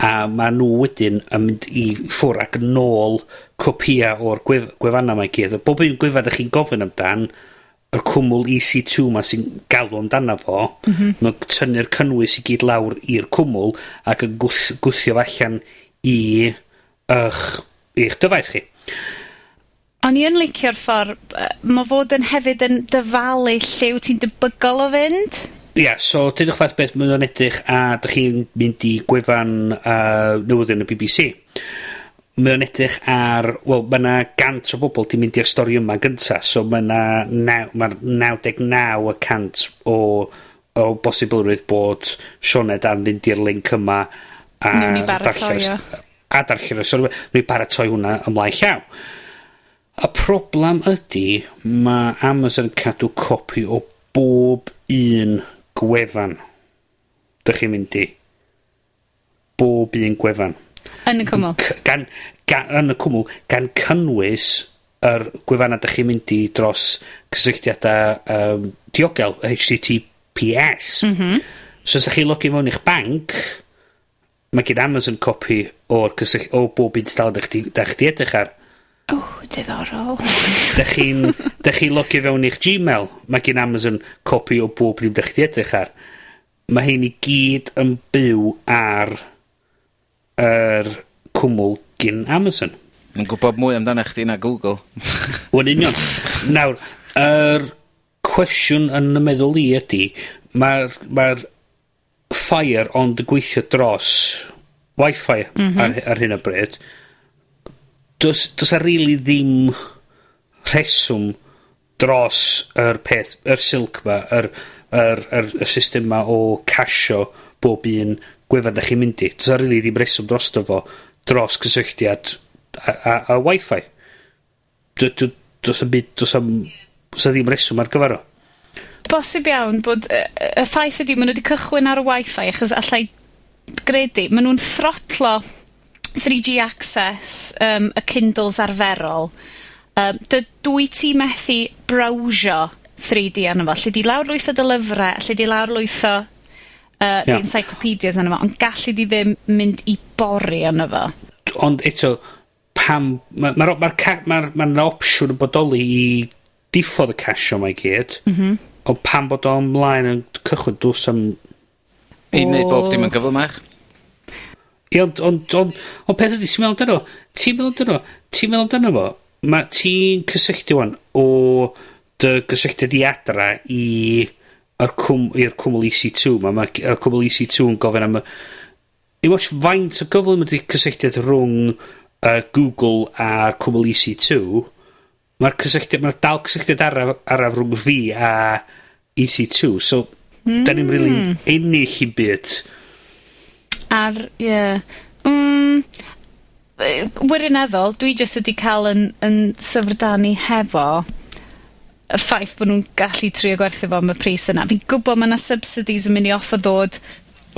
a mae nhw wedyn yn mynd i ffwr ac nôl copia o'r gwef, gwefanna mae gyd bob un gwefan ydych chi'n gofyn amdan y cwmwl EC2 ma sy'n galw amdano fo, mm -hmm. mae'n tynnu'r cynnwys i gyd lawr i'r cwmwl ac yn gwthio allan i eich, i'ch dyfais chi. O'n i yn licio'r ffordd, mae fod yn hefyd yn dyfalu lle wyt ti'n debygol o fynd? Ia, yeah, so dydych fath beth mae'n edrych a dych chi'n mynd i gwefan uh, newyddion y BBC mae o'n edrych ar, wel, mae yna gant o bobl di mynd i'r stori yma gynta, so mae yna naw, ma 99 y cant o, o bosibilrwydd bod Sioned am fynd i'r link yma a darllen a darllen o. So, ni baratoi hwnna ymlaen llaw. Y problem ydy, mae Amazon yn cadw copi o bob un gwefan. Dych chi'n mynd i. Bob un gwefan. Yn y cwmwl. Gan, gan, yn y cwmwl, gan cynnwys yr gwefanna da chi'n mynd i dros cysylltiadau um, diogel, HTTPS. Mm -hmm. So os ydych chi'n logi mewn i'ch bank, mae gen Amazon copi o'r cysyll, o bob un stal da chdi edrych ar. O, oh, diddorol. Dych chi'n chi logi fewn i'ch Gmail, mae gen Amazon copi o bob un ydych chdi edrych ar. Mae hyn i gyd yn byw ar yr cwmwl gyn Amazon. Yn gwybod mwy amdano chdi na Google. Wel union. Nawr, yr cwestiwn yn y meddwl i ydy, mae'r ma fire ond gweithio dros Wi-Fi mm -hmm. ar, ar hyn o bryd, does, does a rili really ddim rheswm dros yr peth, yr silc ma, yr, yr, yr, y system ma o casio bob un gwefan da chi'n mynd i. Does ar rili ddim reswm drosto fo dros cysylltiad a, a, a Wi-Fi. Does am byd, does am, does ddim reswm ar gyfer o. Bosib iawn bod y, y ffaith ydy, maen nhw wedi cychwyn ar y Wi-Fi, achos allai gredu, maen nhw'n throtlo 3G access um, y Kindles arferol. Um, dy, dwi ti methu browsio 3D arno fo. Lle di lawrlwytho dy lyfrau, lle di lawrlwytho uh, yeah. encyclopedias yna fo, ond gallu di ddim mynd i bori yna fo. Ond eto, pam, mae'r ma, ma, ma, ma, ma, ma opsiwn yn bodoli i diffodd y casio mae gyd, mm -hmm. ond pam bod o'n mlaen yn cychwyn dws am... I wneud bob dim yn gyflymach. Ie, ond, ond, ond, ond peth ydy, ti'n meddwl amdano fo? Ti'n meddwl amdano fo? Ti'n meddwl amdano fo? Mae ti'n cysylltu wan o dy gysylltiad i adra i i'r cwm, cwmwl EC2 ma, mae'r cwmwl EC2 yn gofyn am... i watch faint o gyfle mae wedi cysylltiad rhwng uh, Google a'r cwmwl EC2. Mae'r cysylltiad, mae'r dal cysylltiad araf, araf rhwng fi a EC2, so mm. da ni'n rili really ennill i byd. Ar, ie. Yeah. Mm, wirioneddol dwi jyst wedi cael yn, yn syfrdani hefo y ffaith bod nhw'n gallu trio gwerthu fo am y pris yna. Fi'n gwybod mae yna subsidies yn mynd i off o ddod.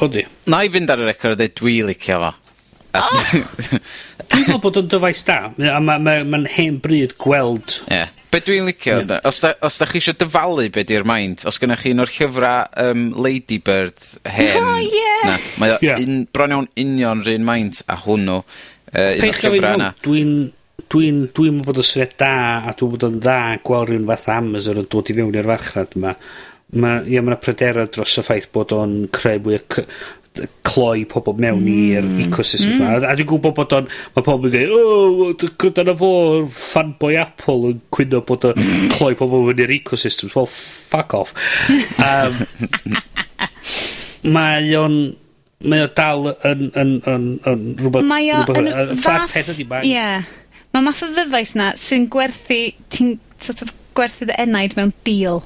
Odi. Na i fynd ar y record dweud dwi licio fo. Oh. dwi'n meddwl bod o'n dyfais da, a mae'n ma, ma, ma hen bryd gweld... Ie. Yeah. Be dwi'n licio, yeah. os, da, os da chi eisiau dyfalu be di'r maint, os gynnwch chi un o'r llyfrau um, Ladybird hen... Oh, yeah. Na, mae yeah. un, bron iawn union rhywun maint a hwnnw. Uh, un o'r llyfrau yna. Dwi'n dwi'n dwi'n meddwl bod o'n syniad da a dwi'n bod o'n dda gweld rhywun fath Amazon yn dod i fewn i'r farchnad yma ma, ia, ma' pryderau dros y ffaith bod o'n creu mwy o cloi pobl mewn mm. i'r ecosystem yma. Mm. A dwi'n gwybod bod o'n... Mae pobl yn dweud, o, oh, dyna fo, fanboy Apple yn cwyno bod o'n cloi pobl mewn i'r ecosystem. Well, fuck off. Um, mae o'n... Mae o dal yn, yn, yn, yn rhywbeth... Mae o... Yn fath... Ie. mae... Mae math o ddyfais na sy'n gwerthu, ti'n sort of gwerthu dy enaid mewn deal.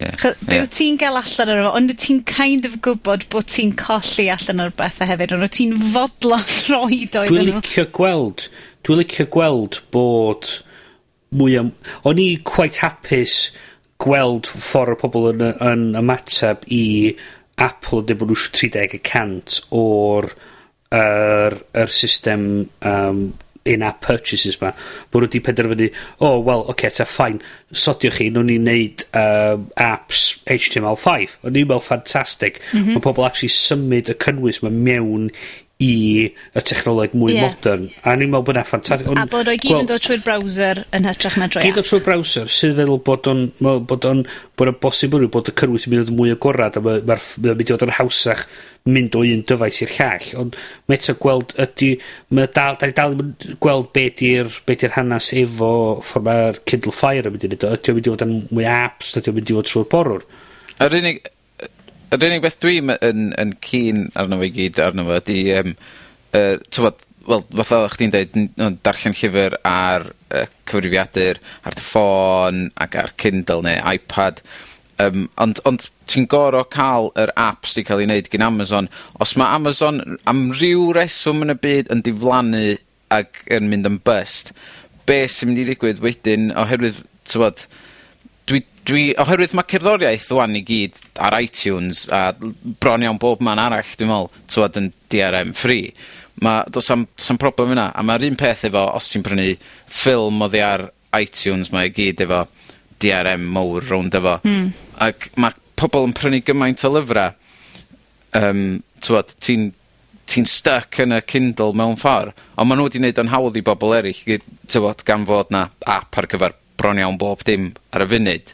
Yeah, Chod, yeah. ti'n gael allan ar efo, ond ti'n kind of gwybod bod ti'n colli allan ar bethau hefyd, ond ti'n fodlo roi doedd Dwi'n licio gweld, dwi'n licio gweld bod mwy am... O'n i quite hapus gweld ffordd o pobl yn, yn ymateb i Apple yn dweud bod nhw'n 30% o'r yr, er, yr er system um, in-app purchases 'ma, bod nhw wedi penderfynu o wel oce okay, ta ffain, sodiwch chi nhw'n ni'n neud um, apps HTML5. O'n i'n meddwl ffantastig, mm -hmm. mae pobl actually symud y cynnwys 'ma mewn i y technoleg mwy yeah. modern. A ni'n meddwl bod yna ffantastig. A bod o'i gyd yn dod trwy'r browser yn hytrach na drwy app. Gyd o trwy'r browser, sydd feddwl bod o'n, bod o'n, bod o'n bosib yn bod y cynnwys yn mynd yn mwy agorad a mae'n ma mynd i fod yn hawsach mynd o un dyfais i'r llall. Ond mae eto gweld ydy, mae dal, da ni dal gweld be di'r be di hanes efo ffordd mae'r Kindle Fire yn mynd i wneud. Ydy o'n mynd i fod yn mwy apps, ydy o'n mynd i fod trwy'r borwr. Yr unig, yr unig beth dwi'n yn yn cyn arno fe gyd arno fe, ydi um, uh, t'mod, wel fatha o'ch chdi'n dweud, darllen llyfr ar uh, cyfrifiadur, ar dy ffôn, ac ar Kindle neu iPad, um, ond ond ti'n gor'o' cael yr apps 'di cael ei wneud gin Amazon. Os mae Amazon am ryw reswm yn y byd yn diflannu ac yn mynd yn bust, be' sy'n mynd i ddigwydd wedyn oherwydd t'mod dwi, oherwydd mae cerddoriaeth wan i gyd ar iTunes a bron iawn bob man arall, dwi'n meddwl, t'wod yn DRM free, Mae, dos am, do's am problem yna. A mae'r un peth efo, os ti'n prynu ffilm oddi ar iTunes, mae gyd efo DRM mowr rownd efo. Mm. Ac mae pobl yn prynu gymaint o lyfrau, um, t'wod, ti'n ti'n stuck yn y Kindle mewn ffordd, ond maen nhw wedi gwneud yn hawdd i bobl eraill, tywod, gan fod na app ar gyfer bron iawn bob dim ar y funud.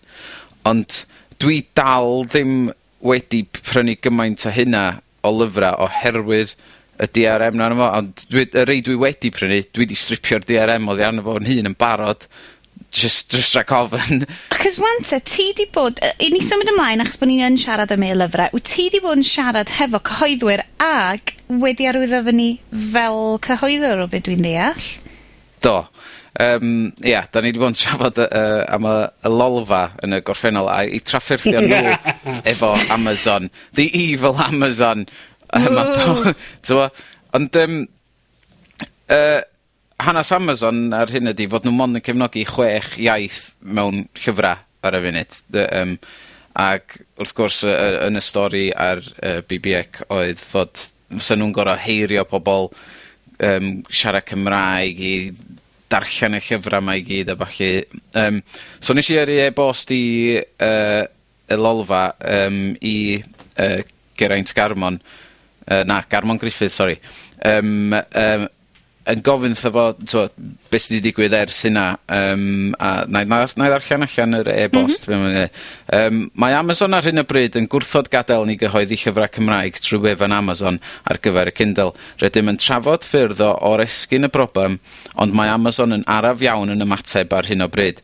Ond dwi dal ddim wedi prynu gymaint o hynna o lyfrau oherwydd y DRM Are 'na fo, ond dwi, y rei dwi wedi prynu, dwi wedi stripio'r DRM Are oddi arno fo 'yn hun yn barod, just, just rhaid ofyn. Achos wante, e, ti 'di bod yy i ni symud ymlaen achos bod ni'n yn siarad am ei lyfrau, wyt ti 'di bod yn siarad hefo cyhoeddwyr ag wedi arwyddo fy ni fel cyhoeddwr o beth dwi'n deall? Do um, ia, da ni wedi bod yn trafod uh, am y y Lolfa yn y gorffennol a i trafferthio nhw efo Amazon. The evil Amazon. A ma' Ond um, uh, hanes Amazon ar hyn ydy fod nhw mond yn cefnogi chwech iaith mewn llyfrau ar y funud. Dy- yym ag wrth gwrs y yn y stori ar uh, Bee oedd fod fysa nhw'n gorau heirio pobl um, siarad Cymraeg i darllen y llyfrau mae i gyd a falle. Um, so nes i yrru e-bost i uh, y lolfa um, i uh, Geraint Garmon, Uh, na Garmon Griffith sorry. Um, um, yn gofyn 'tho fo t'mo' be' sy 'di digwydd ers hynna, um, a nai na- nai ddarllen allan yr e-bost... M-hm. um, mae Amazon ar hyn o bryd yn gwrthod gadael ni gyhoeddi llyfrau Cymraeg trwy wefan Amazon ar gyfer y Kindle. Rydym yn trafod ffyrdd o oresgyn y broblem, ond mae Amazon yn araf iawn yn ymateb ar hyn o bryd,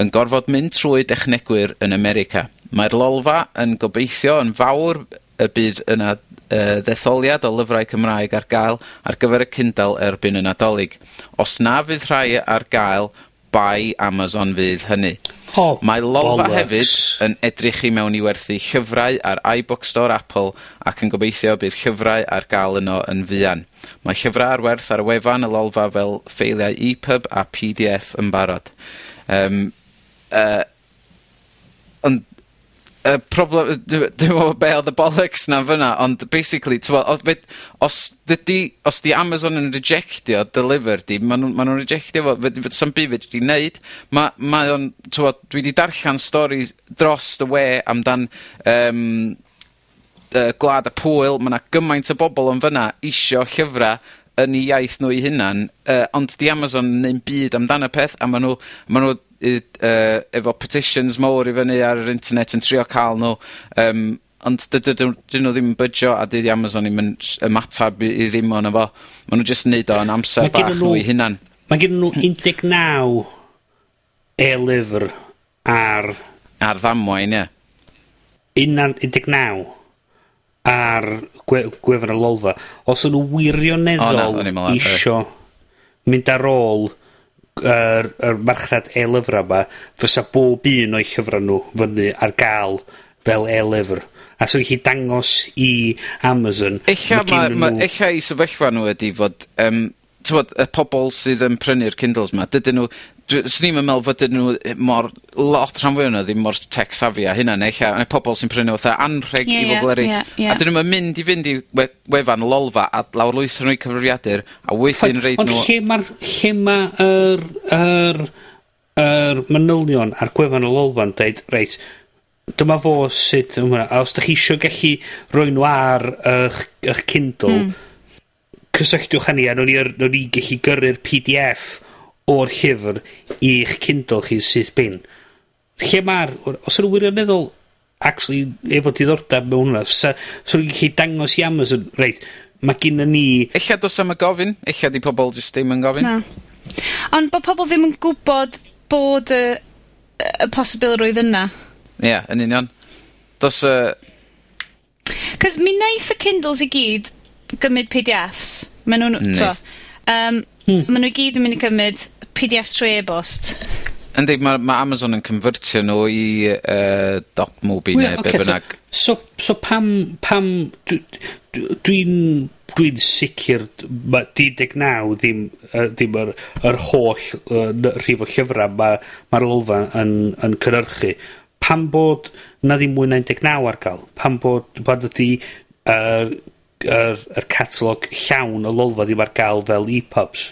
yn gorfod mynd trwy dechnegwyr yn America. Mae'r lolfa yn gobeithio yn fawr y bydd yna uh, ddetholiad o lyfrau Cymraeg ar gael ar gyfer y Kindle erbyn y Nadolig. Os na fydd rhai ar gael, bai Amazon fydd hynny. Oh, Mae Lolfa bollocks. hefyd yn edrych i mewn i werthu llyfrau ar iBook Store Apple ac yn gobeithio bydd llyfrau ar gael yno yn fuan. Mae llyfrau ar werth ar y wefan y Lolfa fel ffeiliau EPUB a PDF yn barod. Um, uh, y problem yy dwi dwi me'wl be' oedd y bollocks 'na fyna ond basically t'mo' odd fed- os dydi os 'di Amazon yn rejectio deliver 'di ma' nhw'n ma' nw'n rejectio fo fe, fe, sa'm byd fedri di neud. Ma' mae o'n t'mod dwi 'di darllen storis dros y we amdan um, uh, Gwlad y Pwyl. Ma' 'na gymaint o bobl yn fyna isio llyfra yn 'u iaith nhw 'u hunan, uh, ond 'di Amazon yn neud byd amdan y peth a ma' nhw, ma' nhw uh, efo petitions mowr i fyny ar yr internet yn trio ca'l nhw. Um, ond dydyn nw 'dyn nw ddim yn bydsio, a dydi Amazon 'im yn sh- ymatab i i ddim ono efo. Ma' nhw jyst neud o yn amser ma bach nhw nhw 'u hunan. Mae gen nhw 19 e-lyfr ar... Ar ddamwain, ie. Unan, un deg naw ar gwe, gwefan y lolfa. Os o'n nhw wirioneddol oh, na, isio mynd ar ôl yr, yr marchnad e-lyfra yma, fysa bob un o'i llyfrau nhw fyny ar gael fel e-lyfr. A so chi dangos i Amazon... Ella, ma, ma, nhw... ella i sefyllfa nhw ydy fod... Um, tywod, y pobol sydd yn prynu'r Kindles ma, dydyn nhw dwi... 'Swn i'm yn fod fydyn nw eh, mor, lot, rhan fwy o'nyn nw ddim mor tech savvy a hynna, neu ella mae pobol sy'n prynu fatha anrheg... Ie ie. ...i bobol eryll. Ie ie. A 'dyn nhw'n mynd i fynd i we- wefan Lolfa a lawr lwyth nw i cyfrifiadur, a wedyn reid nw... Ond lle mae'r lle ma' yr yr yr manylion ar gwefan y Lolfa'n deud reit dyma fo sut yma, a os da chi eisiau gallu roi nhw ar eich, eich Kindle... mm. ...cysylltwch hynny ni a newn ni'r newn ni gellu gyrru'r PDF o'r llyfr i'ch Kindle chi sydd bin. Lle mae'r... Os yna wirioneddol actually efo diddordeb mewn hwnna, so, so rwy'n gallu dangos i Amazon, reit, mae gynna ni... Ella dos am y gofyn, ella di pobl jyst ddim yn gofyn. Na. Ond bod pobl ddim yn gwybod bod y, y posibilrwydd yna. Ie, yeah, yn union. Dos y... Uh... Cos mi wnaeth y Kindles i gyd gymryd PDFs. Maen nhw'n... Um, Hmm. Maen nhw gyd yn mynd i cymryd PDFs trwy e-bost. Yndi, mae ma Amazon yn convertio nhw i uh, DocMobi well, neu okay, be bynnag. So, so, so pam, pam dwi'n dwi dwi'n sicr, mae 19 ddim, ddim yr, yr holl uh, rhif o llyfrau mae'r ma lolfa yn, yn cynhyrchu. Pam bod na ddim mwy na 19 ar gael? Pam bod, bod ydi uh, yr, yr catalog llawn o lolfa ddim ar gael fel e-pubs.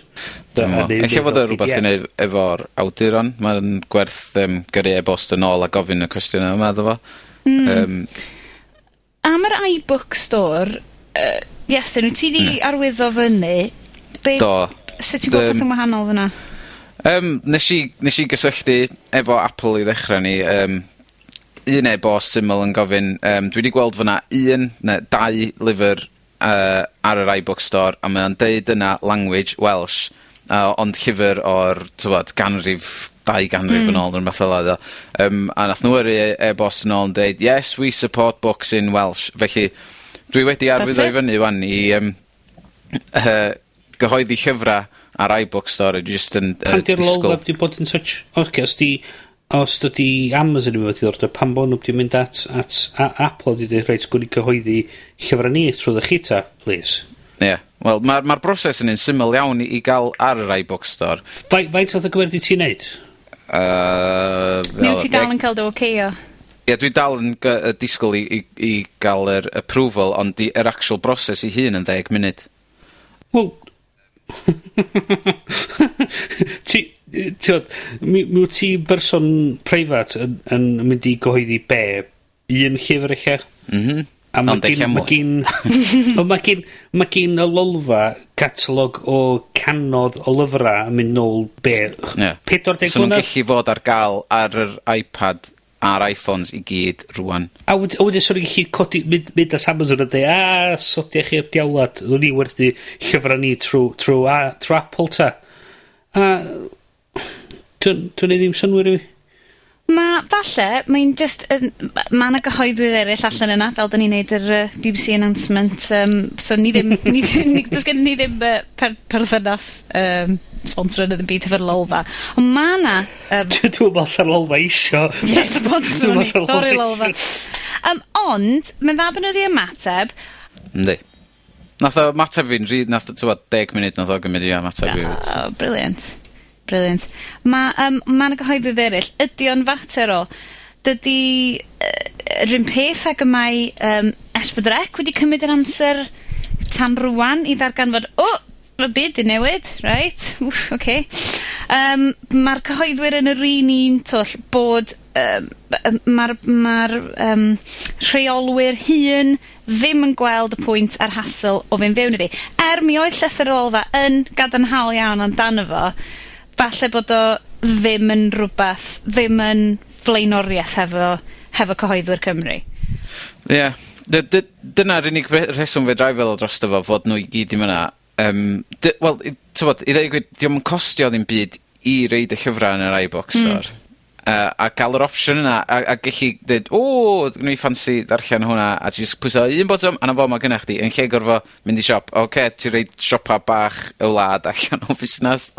Efallai fod o rhywbeth i wneud efo'r awduron. Mae'n gwerth um, gyrru e-bost yn ôl a gofyn y cwestiwn yma, ddo fo. Mm. Um, Am yr iBook Store, uh, Iestyn, wyt ti di mm. arwyddo fyny? Be, Do. Sut ti'n gwybod um, beth yn wahanol fyna? Um, nes, i, nes i gysylltu efo Apple i ddechrau ni. Um, un e-bost syml yn gofyn, um, dwi wedi gweld fyna un neu dau lyfr uh, ar yr iBook Store, a mae o'n deud yna language Welsh, uh, ond llyfr o'r tywod, ganrif, dau ganrif... mm. ...yn hmm. ôl yn fath fela odd o. Yym, a nath nhw yr e, e-bost yn ôl yn deud yes we support books in Welsh. Felly, dwi wedi arwyddo... It. ...i fyny 'wan i um, uh, gyhoeddi llyfrau ar iBook Store a dwi jyst yn uh, disgwl... Pan 'di'r lolfa 'di bod yn such... Oce os 'di os dydi Amazon yn fod i ddordeb, pan bod nhw wedi mynd at, at a, Apple wedi dweud, reit, gwni cyhoeddi llyfrau ni trwy ddech chi ta, please. Ie. Yeah. Wel, mae'r ma, broses yn un syml iawn i i gael ar yr iBook Store. Faint oedd y gwerthu ti'n neud? Uh, Ni ti dal yn cael dy oceio? Ie, yeah, dwi dal yn disgwyl i, i, i gael yr approval, ond yr actual broses i hun yn 10 munud. Wel, ti, ti oed, mi, mi wyt ti berson preifat yn, yn mynd i gyhoeddi be? Un llyfr eich Mhm. Mm A mae gen, mae gen, mae gen, mae gen y lolfa catalog o canodd o lyfrau yn mynd nôl be, yeah. 40 mlynedd? So nhw'n gallu fod ar gael ar yr iPad ar iPhones i gyd rwan. A wedyn swn i'n gallu codi, mynd, mynd as Amazon a dweud, a, sodia chi'r diawlad, ddwn i werthu llyfrau ni trwy, trwy, a, trwy Apple ta. A, dwi'n ei ddim synwyr i fi. Ma' falle mae'n just, yn ma' ma' 'na gyhoeddwyr eraill allan yna fel da ni'n neud yr uh, BBC announcement um, so ni ddim ni ni does gen ni ddim uh, per- perthynas um, sponsor yn y byd efo'r Lolfa on' ma' 'na yym... dwi'n me'wl sa'r Lolfa isio... Ie sponsro ni sorry Lolfa Um, ond ma'n dda bod nhw wedi ymateb. Yndi. Nath o mateb fi'n rhi, nath o t'mod deg munud nath o gymryd i ymateb fi. Oh, brilliant. Brilliant. Mae um, ma' 'na gyhoeddydd eryll. Ydy o'n fater o Dydy uh, yr un peth ag y mae um, Ess Pedwar Ec wedi cymryd yr amser tan rwan i ddarganfod o Oh, ma' byd 'di newid right? wff oce Um, Mae'r cyhoeddwyr yn yr un un twll bod um, mae'r ma um, rheolwyr hun ddim yn gweld y pwynt a'r hasl o fynd fewn iddi, er mi oedd llythyrolfa yn gadarnhaol iawn amdano fo falle bod o ddim yn rhywbeth, ddim yn flaenoriaeth hefo, hefo cyhoeddwyr Cymru. Ie. Yeah. Dyna'r unig rheswm fe drai feddwl drosto fo, fod nhw i gyd i myna. Um, Wel, tywod, i ddweud, diolch yn costio ddim byd i reid y llyfrau yn yr iBook hmm. Store. Mm uh, a gael yr opsiwn yna, a a gellu dweud, o gwneud i ffansi ddarllen hwnna, a ti jys pwyso un botwm, a 'na fo mae gennych chdi, yn lle gorfo mynd i siop. Ocê, ti roid siopa bach y wlad allan o fusnas.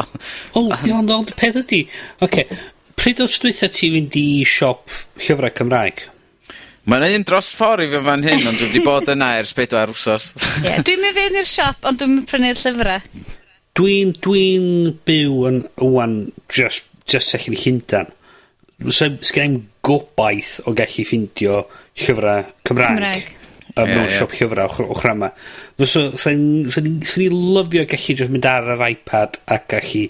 Wel, ond ond peth ydi, ocê, pryd o's dwytha ti fynd i siop llyfrau Cymraeg? Mae'n un dros ffordd i fi fan hyn, ond dwi wedi bod yna ers pedwar wsos. yeah, dwi'n mynd fewn i'r siop, ond dwi'n yn prynu'r llyfrau. Dwi'n, dwi byw yn, wan, just, just allan i Llundan sgen i'n gobaith o gallu ffindio llyfrau Cymraeg. Cymraeg. Um, yeah, mewn yeah. siop llyfrau ochr, ochr yma. Fysa ni lyfio gallu just mynd ar yr iPad a gallu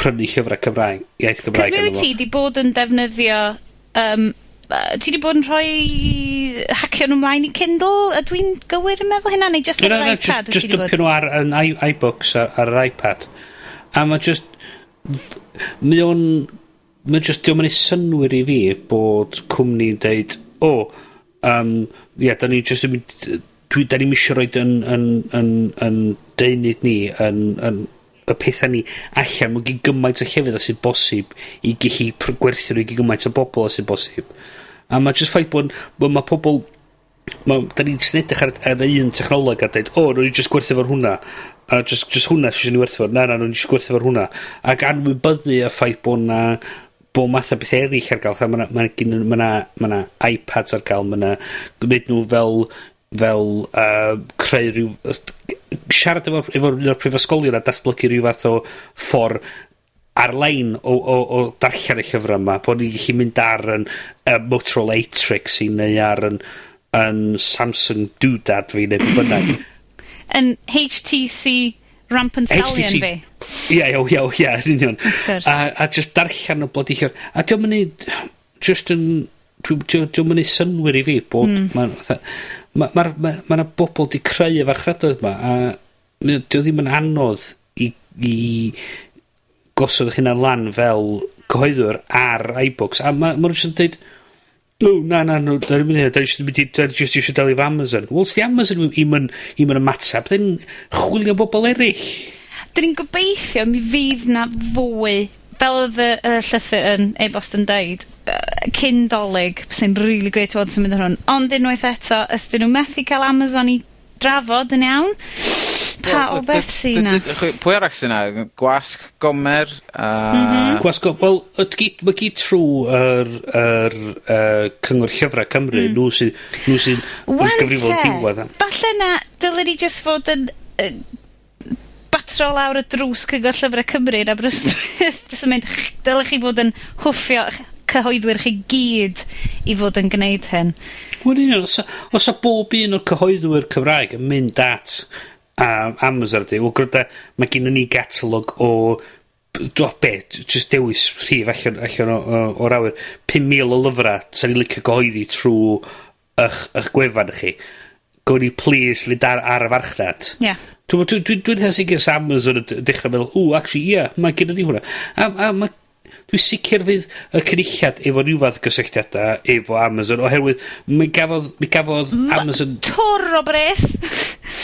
prynu llyfrau Cymraeg, iaith Cymraeg. Cys mi wyt ti di bod yn defnyddio... Um, uh, ti di bod yn rhoi hacio nhw mlaen i Kindle? Ydw i'n gywir yn meddwl hynna? Neu just no, ar yr no, iPad? Just, just dwpio nhw ar, ar, ar iBooks ar, ar yr iPad. A mae just... Mae o'n Mae just, diolch yn ei synwyr i fi bod cwmni'n deud, o, oh, um, ia, da ni just yn mynd, dwi, da ni'n misio roed yn, yn, yn, yn deunydd ni, yn, yn, y pethau ni allan, mae'n gyd gymaint o llefydd a sy'n bosib i gallu gwerthu nhw i gyd gymaint o bobl a sy'n bosib. A mae just ffaith bod, bod mae pobl, ma, da ni'n edrych ar, ar un technoleg a dweud, o, oh, rwy'n just gwerthu fo'r hwnna, a just, just hwnna sy'n ni werthu fo'r, na, na, nhw'n just gwerthu fo'r hwnna. Ac anwybyddu y ffaith bod na bo' math o beth eraill ar ga'l, fatha ma' 'na ma' gin ma' 'na ma' 'na Ipads ar gael, mae 'na gwneud nhw fel fel uh, creu rhyw siarad efo efo un o'r prifysgolion a datblygu rhyw fath o ffordd ar-lein o o o darllen y llyfrau yma bod ni'n gallu mynd ar 'yn uh, Motorolla Atrix i neu ar 'yn 'yn Samsung Doodad fi neu be' bynnag. 'Yn HTC Rampant Stallion fi. Ie, iaw, iaw, ie, yn union. A, a just darllen o bod i hiwr. A diolch yn neud, just yn, diolch yn neud synwyr i fi bod, mm. mae'n, mae ma, ma, ma, ma bobl di creu y farchradoedd yma, a diolch ddim yn anodd i, i gosod eich hunan lan fel cyhoeddwr ar iBooks. A mae'n ma rwy'n dweud, O, na, na, no, da ni'n mynd i, da ni'n mynd i, da ni'n just eisiau delio efo Amazon. Wel, os di Amazon i'm yn, im yn ymateb, then chwilio bobl eraill. Dyn ni'n gobeithio mi fydd na fwy fel oedd y, y llythyr yn e-bost yn deud, uh, cyn dolyg sy'n really great word sy'n mynd ar hwn. Ond unwaith eto, os dyn nhw methu cael Amazon i drafod yn iawn, pa o beth sy'n na? Pwy arach sy'n na? Gwasg, Gomer? A... Mhm. Gwasg, wel, mae gyd trwy yr, yr uh, Cyngor Llyfrau Cymru, mm. nhw sy'n nhw sy gyfrifol diwad. E. Falle na, dylen ni just fod yn Patro lawr y drws cyngor llyfrau Cymru yn Aberystwyth. Dwi'n mynd, dylech chi fod yn hwffio cyhoeddwyr chi gyd i fod yn gwneud hyn. Wel un, os, os a bob un o'r cyhoeddwyr Cymraeg yn mynd at uh, Amazon, ydy, wel gwrdd mae gen ni gatalog o do be, just dewis rhif allan, allan o'r awyr 5,000 o lyfrau sa'n ni'n licio gyhoeddi trwy eich, eich gwefan chi gwni ni plis fynd ar, ar y farchnad. Ie. Yeah. Dwi'n dwi, dwi, dwi, dwi sicr sa Amazon yn dechrau meddwl, ww, actually, ie, yeah, mae gen i hwnna. A, a ma, dwi'n sicr fydd y cynulliad efo rhyw fath gysylltiadau efo Amazon oherwydd mi gafodd, mi gafodd M Amazon... Tŵr o bres!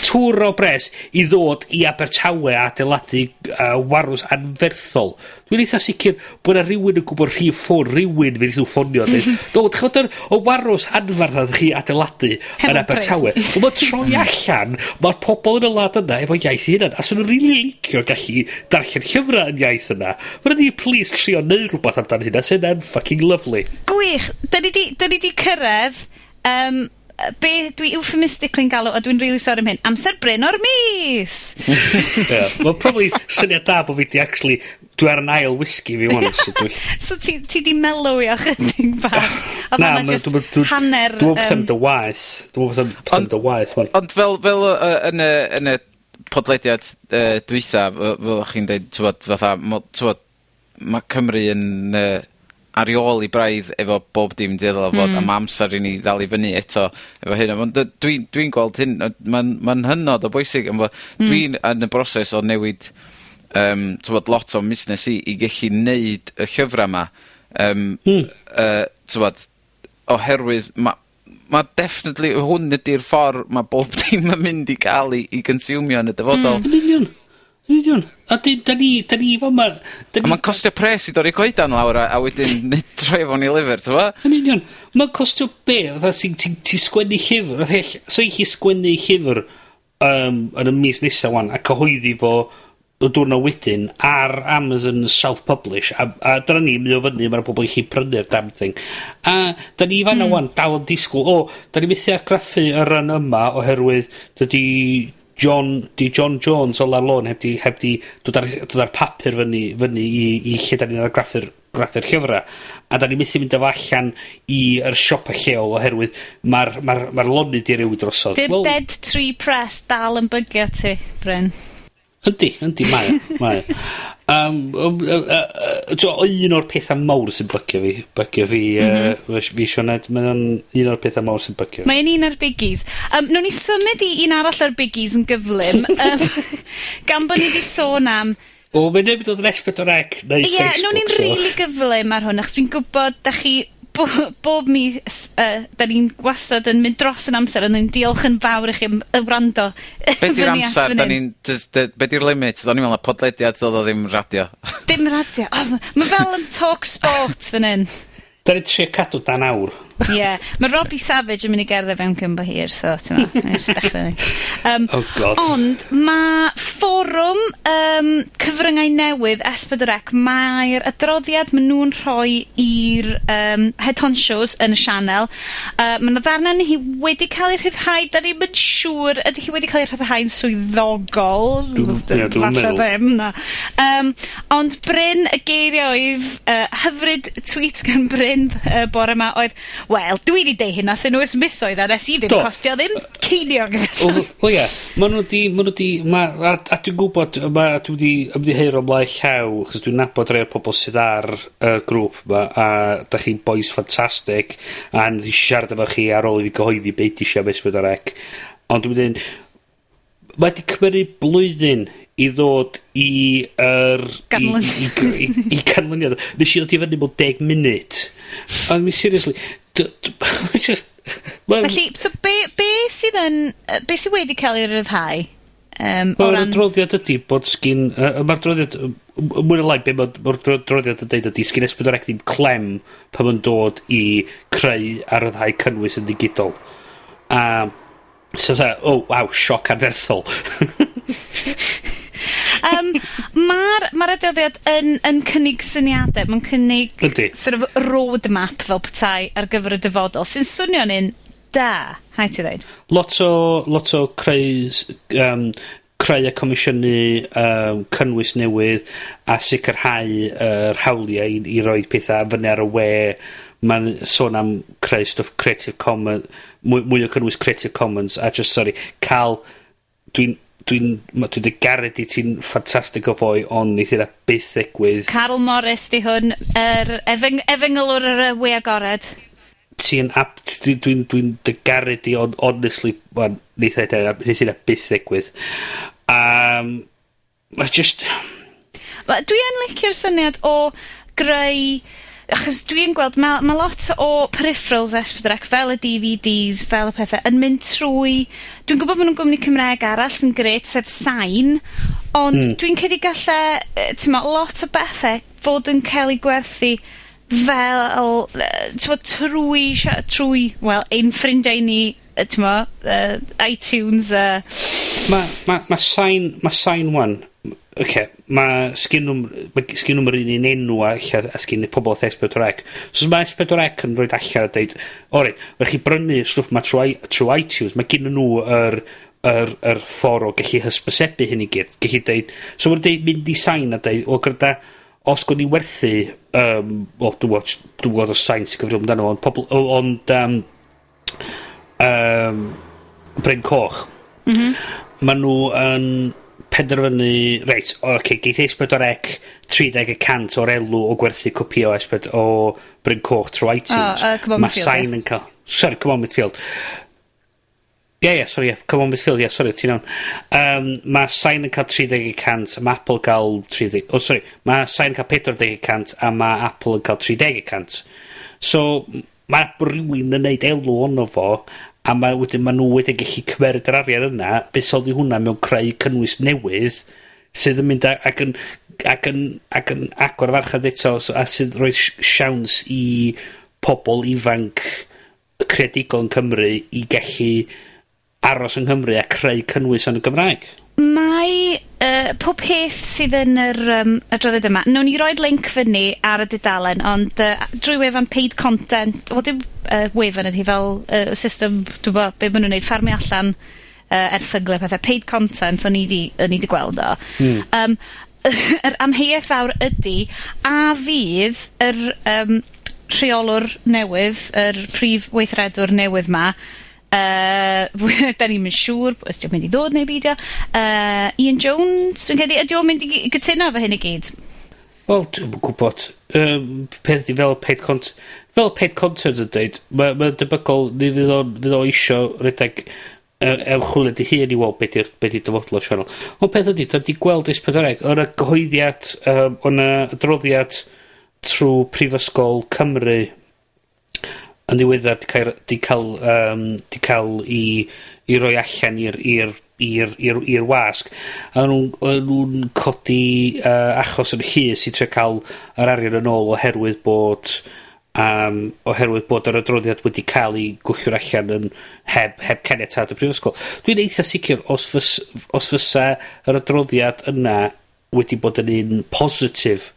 tŵr o bres i ddod i Abertawe a adeiladu uh, warws anferthol Dwi'n eitha sicr bod yna rhywun yn gwybod rhif ffôn, rhywun fydd i'w ffonio. Mhm. Do, chod yr o waros anfarn na chi adeiladu yn Abertawe. Ond mae troi mhm. allan, mae'r pobl yn y lad yna efo iaith hynna. Os yw'n rili really licio gallu darllen llyfrau yn iaith yna, mae'n ni plis trio neud rhywbeth amdano hynna, sy'n yn fucking lovely. Gwych, da ni di, da ni di cyrraedd... Um, be dwi euphemistically'n galw, a dwi'n really sorry am hyn, amser bryn o'r mis! yeah. Wel, probably syniad da bod fi di actually dwi ar yn ail whisky fi wan. so dwi... so ti, ti di melw i achyddig bach. Oedd hwnna just hanner... Dwi'n meddwl bod yn waith. Dwi'n meddwl bod yn dy waith. Ond fel, fel yn y, yn y podlediad uh, dwytha, fel chi'n dweud, tywod, fatha, tywod, mae Cymru yn uh, ariol i braidd efo bob dim ddiddorol fod mm. am amser i ni ddal i fyny eto efo hyn. Ond dwi'n dwi gweld hyn, mae'n ma hynod o bwysig. Hmm. Dwi'n mm. yn y broses o newid um, tywod, lot o busnes i i gallu neud y llyfra yma. Um, Hmm. uh, tywod, oherwydd ma' ma' definitely hwn ydi'r ffordd ma' bob dim yn mynd i ga'l 'i 'i consumio yn y dyfodol. Hmm, yn union. Yn union. A 'dyn 'dan ni da ni fo ma... ni... A ma'n costio pres i dorri coedan lawr a a wedyn nid troi fo'n fewn i lyfyr t'mo'? Yn union. Mae'n costio be' fatha ti'n ti, ti sgwennu llyfr fatha ell- so i 'llu sgwennu llyfr um, yn y mis nesa 'wan a cyhoeddi fo y diwrnod wedyn ar Amazon self-publish a, a dyna ni mynd o fyny mae'r pobl i chi prynu'r damn thing a da ni fan mm. wan dal yn disgwyl o da ni methu agraffu y rhan yma oherwydd dydy John di John Jones o Larlon heb di, heb di dod ar, dod ar papur fyny, fyny i, i lle da ni'n argraffu'r graffu'r llyfrau a da ni methu mynd efo allan i'r siopa lleol oherwydd mae'r ma r, ma, r, ma r lonydd i rewi drosodd. Di'r well, Dead Tree Press dal yn bygio ti, Bryn. Yndi, yndi, mae o, mae o. Um, um, uh, uh, uh, un o'r pethau mawr sy'n bygio fi, bygio fi, mm -hmm. uh, fi Sioned, mae'n un o'r pethau mawr sy'n bygio fi. Mae'n un o'r biggies. Um, Nw'n ni symud i un arall o'r biggies yn gyflym, um, gan bod ni wedi sôn am O, mae'n neb yn dod yn esbyd o'r ec, neu yeah, Facebook. Ie, no, ni'n so. rili really gyflym ar hwn, achos dwi'n gwybod, da chi bo, bob mis, uh, da ni'n wastad yn mynd dros yn amser, ond ni'n diolch yn fawr i chi am y wrando. Be di'r amser? Da ni'n, be di'r limit? O'n i'n meddwl podlediad, oedd o ddim radio. Dim radio. Oh, Mae fel yn talk sport fan hyn. Da ni'n trio cadw dan awr. Ie. Yeah. Mae Robbie Savage yn mynd i gerdded fewn cyn hir, so ti'n ma, um, Oh god. Ond mae fforwm um, cyfryngau newydd S4C, mae'r adroddiad maen nhw'n rhoi i'r um, head honchos yn y sianel. Uh, mae'n ddarna ni hi wedi cael ei rhyddhau, da ni'n mynd siŵr, ydy hi wedi cael ei rhyddhau'n swyddogol? Ie, dwi'n meddwl. Um, ond Bryn, y geiriau oedd, uh, hyfryd tweet gan Bryn uh, bore yma oedd, Wel, dwi wedi deud hyn, nath nhw ysmisoedd a nes i ddim Do. costio ddim ceiniog. o, o ia, ma nhw di, ma nhw di, ma, a, a dwi'n gwybod, ma, a dwi wedi ymddiheir o mlaen llaw, chos dwi'n nabod rhai o'r pobol sydd ar y uh, grŵp ma, a da chi'n boys ffantastig, a nes i siarad efo chi ar ôl i fi gyhoeddi beth i siarad beth o'r ec. Ond dwi'n mynd, mae wedi cymryd blwyddyn i ddod i yr... Ganlyniad. I, i, i, i, i canlyniad. Nes i ddod i fyny mewn 10 munud. Ond mi, seriously, just... ma... Felly, so be, be sydd yn... Be sydd wedi cael ei ryddhau? Um, Mae'r ran... adroddiad ydy bod sgin... Uh, Mae'r adroddiad... Mwy'n lai be mae'r adroddiad yn dweud ydy sgin esbydor ac ddim clem pan mae'n dod i creu a ryddhau cynnwys yn digidol. A... Um, so dda, oh, wow, sioc anferthol. Um, Mae'r ma adroddiad yn, yn cynnig syniadau, mae'n cynnig Ydy. sort of roadmap fel petai ar gyfer y dyfodol, sy'n swnio'n un da, hai ti ddeud? Lot o, lot o creu, um, creu a comisiynu um, cynnwys newydd a sicrhau yr uh, hawliau i, i roi pethau fyny ar y we mae'n sôn am creu stuff Creative Commons mwy, mwy o cynnwys Creative Commons a just sorry cael dwi'n dwi'n ma' dwi dy Gareth i ti'n ffantastig o fwy ond neith hynna byth ddigwydd. Carl Morris di hwn, yr efeng, efengelwr yr wy agored. Ti'n ap, dwi'n dwi, dwi, dy Gareth i ond honestly man, neith hynna, neith hynna byth ddigwydd. Um, Mae just... Dwi yn licio'r syniad o greu achos dwi'n gweld mae ma' lot o peripherals Ess Pedwar Ec fel y DVDs fel y pethau, yn mynd trwy dwi'n gwybod bod nhw'n gwmni Cymraeg arall sy'n gret, sef Sain ond mm. dwi'n cedi galle yy t'mo' lot o bethau fod yn cael ei gwerthu fel yy t'mo' trwy sia- trwy wel ein ffrindiau ni yy t'mo' uh, iTunes Uh. Mae ma' ma' Sain ma' Sain 'wan okay, mae sgyn nhw'n yr un un enw a sgyn pobl wrth S4C. So mae S4C yn rhoi allan a dweud, ori, rhaid chi brynu stwff mae trwy, trwy iTunes, mae gen nhw yr, yr, yr ffordd o gallu hysbysebu hyn i gyd. Gallu dweud, so mae'n dweud mynd i sain a dweud, o gyda, os gwni werthu, um, o, dwi'n gwybod, dwi'n gwybod o sain sy'n gyfrifol amdano, ond pobl, ond, um, um, Bryn Coch, mm -hmm. maen nhw yn, um, penderfynu, reit, oce, okay, geith S4C 30% o'r elw o gwerthu cwpi o S4 o Bryn Coch trwy iTunes. Oh, uh, Mae sain yn cael... Sorry, come on Midfield. Ie, yeah, ie, yeah, sorry, yeah. come on Midfield, ie, yeah, sorry, ti'n iawn. Um, mae sain yn cael 30%, mae Apple cael 30... O, oh, sorry, mae sain yn cael 40% a mae Apple yn cael 30%. So, mae rhywun yn neud elw ono fo a ma, wedyn ma nhw wedyn gallu cymeryd yr arian yna, beth buddsoddi hwnna mewn creu cynnwys newydd, sydd yn mynd ac yn, ac yn, ac yn agor farchad eto, a sydd roi siawns i pobl ifanc creadigol yn Cymru i gallu aros yng Nghymru a creu cynnwys yn y Gymraeg. Mae uh, pob peth sydd yn yr um, adroddiad yma. Nown ni roed link fyny ar y dudalen, ond uh, drwy wefan paid content, o, dim uh, wefan ydy fel y system, dwi'n bod, be' maen nhw'n neud, ffarmio allan uh, erthyglau pethau, paid content o'n i 'di, o'n i 'di gweld o. Mm. Um, yr amheuaeth fawr ydy, a fydd yr um, rheolwr newydd, yr prif weithredwr newydd 'ma, Uh, da ni'n mynd siŵr os 'di mynd i ddod neu beidio, Uh, Ian Jones dwi'n credu, ydy o'n mynd i gy- gytuno efo hyn i gyd? Wel, dwi'n gwybod. Um, peth 'di fel paid content, fel paid content yn dweud, mae'n ma debygol, ni fydd o'n, fydd o isio rhedeg ymchwilio dy hun i weld beth ydy'r be dyfodol o sianel. Ond peth ydy, da di gweld ys pedwareg, o'n y gyhoeddiad, um, o'n y adroddiad trwy Prifysgol Cymru yn ddiweddar di cael, di cael, um, di cael i, i roi allan i'r i'r wasg. A nhw'n codi uh, achos yn hys i tre cael yr arian yn ôl oherwydd bod um, oherwydd bod yr adroddiad wedi cael ei gwyllio'r allan yn heb, heb caniatad y prifysgol. Dwi'n eitha sicr os, fys, os fysa yr adroddiad yna wedi bod yn un positif,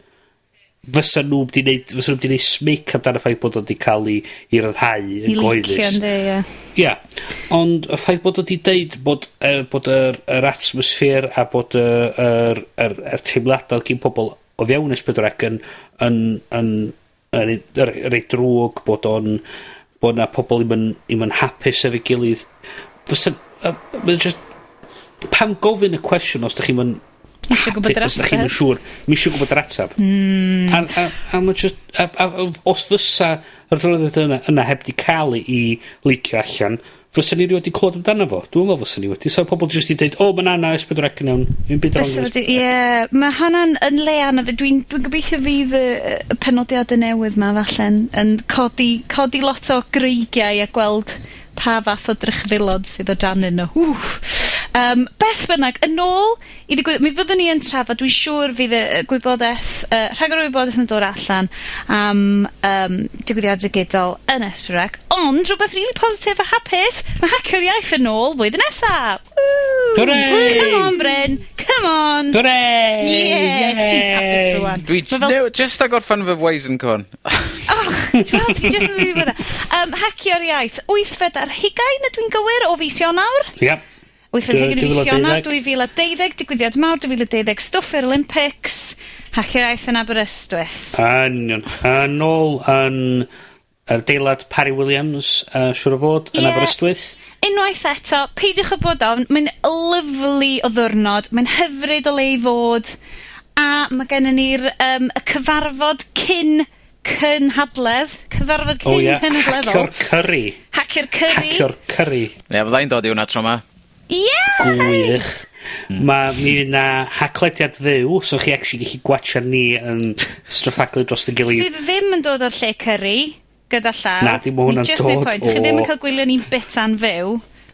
fysa nhw wedi neud, fysa nhw wedi neud smic amdano ffaith bod o wedi cael ei, ei raddhau yn goeddus. I licio, ie. Ie, ond y ffaith bod o wedi deud bod, er, bod yr, yr atmosffer a bod yr, yr, yr, yr teimladau gyn pobl o fewn S4C yn, yn, yn, yn reit drwg, bod o'n bod na pobl ddim yn, ddim yn hapus efo'i gilydd. Fysa, mae'n just, pam gofyn y cwestiwn os da chi'n mynd Misio gwybod yr ateb. Os da chi'n siŵr, misio gwybod yr ateb. Mm. A, a, a, just, a, a, os fysa yr adroddiad yna, yna heb di cael i licio allan, Fysa ni wedi clywed amdano fo? Dwi'n meddwl fysa ni wedi. Sa'n pobl jyst i dweud, o, oh, mae'n anna S4C iawn. Fi'n byd Fysa wedi, ie. Mae hana'n yn le anna. Dwi'n dwi gobeithio fydd y, y penodiadau newydd ma, falle'n, yn codi, codi lot o greigiau a gweld pa fath o drychfilod sydd o dan nhw. Wff! Um, beth bynnag, yn ôl i ddigwydd, mi fyddwn ni yn trafod, dwi'n siŵr fydd y y gwybodeth, yy rhagor o wybodaeth yn dod allan am um, digwyddiade gydol yn Esperec, ond rhywbeth really positif a hapus, mae Hacio'r Iaith yn ôl flwyddyn nesaf. Ww! Hooray! Come on Bryn, come on! Hooray! Yeah, Dwi'n hapus rwan. Dwi Ma' fel- newy- jyst ar gorffan fy Wazencon. Och, ti'n gweld, dwi jyst yn ddiwedd. Um, Hacio'r Iaith, wythfed fedar hugain ydw i'n gywir o fis Ionawr? Yep. Wyth yn hygrisio yna, 2012, digwyddiad mawr, 2012, stwff i'r Olympics, hacio'r aeth yn Aberystwyth. Anion. Yn ôl yn yr deilad Parry Williams, uh, siwr o fod, yn yeah. Aberystwyth. Unwaith eto, peidiwch y bod ofn, mae'n lyflu o ddwrnod, mae'n hyfryd o le i fod, a mae gennym ni'r um, y cyfarfod cyn cynhadledd, cyfarfod cyn oh, yeah. cynhadleddol. Hacio'r curry. Hacio'r curry. Hacio'r curry. Ie, yeah, fyddai'n dod i hwnna tro yma. Yeah! Gwych. Ma, mi fydd na haclediad fyw, so chi actually gallu gwatsio'r ni yn straffaglu dros y gilydd. Sydd ddim yn dod o'r lle cyrru, gyda llaw. Na, dim ma hwnna'n dod o... Chi ddim yn cael gwylio ni'n bita'n fyw.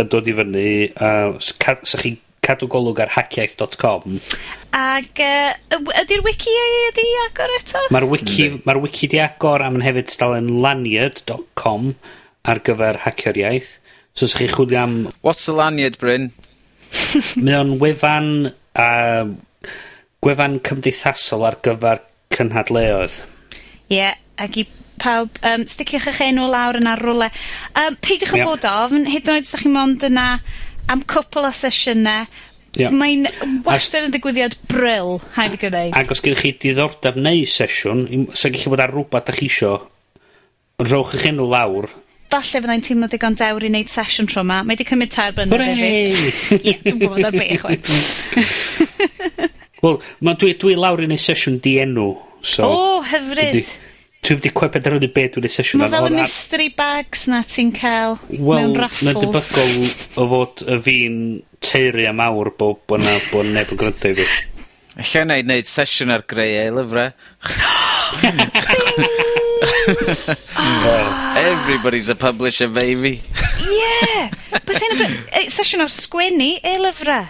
yn dod i fyny, a sa chi cadw golwg ar hackiaeth.com. Ag uh, ydy'r wiki wedi agor eto? Mae'r wiki, ma wiki di agor a mae'n hefyd dalen lanyard.com ar gyfer hacio'r iaith. So os chi chwilio am... What's the lanyard, Bryn? Mae o'n wefan, uh, gwefan cymdeithasol ar gyfer cynhadleoedd. Ie, yeah, ac i pawb, um, sticiwch eich enw lawr yna rwle. Um, peidiwch yep. yn bod ofn, hyd yn oed ydych chi'n mond yna am cwpl o sesiynau, Yeah. Mae'n wastad yn digwyddiad bryl, haid i gwneud. Ac os gennych chi diddordeb neu sesiwn, sa'n gallu bod ar rhywbeth ydych chi isio, rhowch eich enw lawr, falle fyddai'n teimlo digon dewr i wneud sesiwn tro yma. Mae wedi cymryd tair blynedd. Hooray! Ie, dwi'n gwybod ar be chwaith. Wel, dwi, dwi lawr i wneud sesiwn di enw. So, o, oh, hyfryd. Ydy. Ti'n wedi cwep penderfynu be dwi'n ei sesiwn Mae fel y mystery bags na ti'n cael well, mewn raffles. Wel, debygol o fod y fi'n teiri am awr bod bo na bo neb yn gryndo i fi. Alla i wneud sesiwn ar greu ei lyfrau. Everybody's a publisher, baby. yeah! Bys hyn eh, sesiwn ar sgwennu ei lyfrau.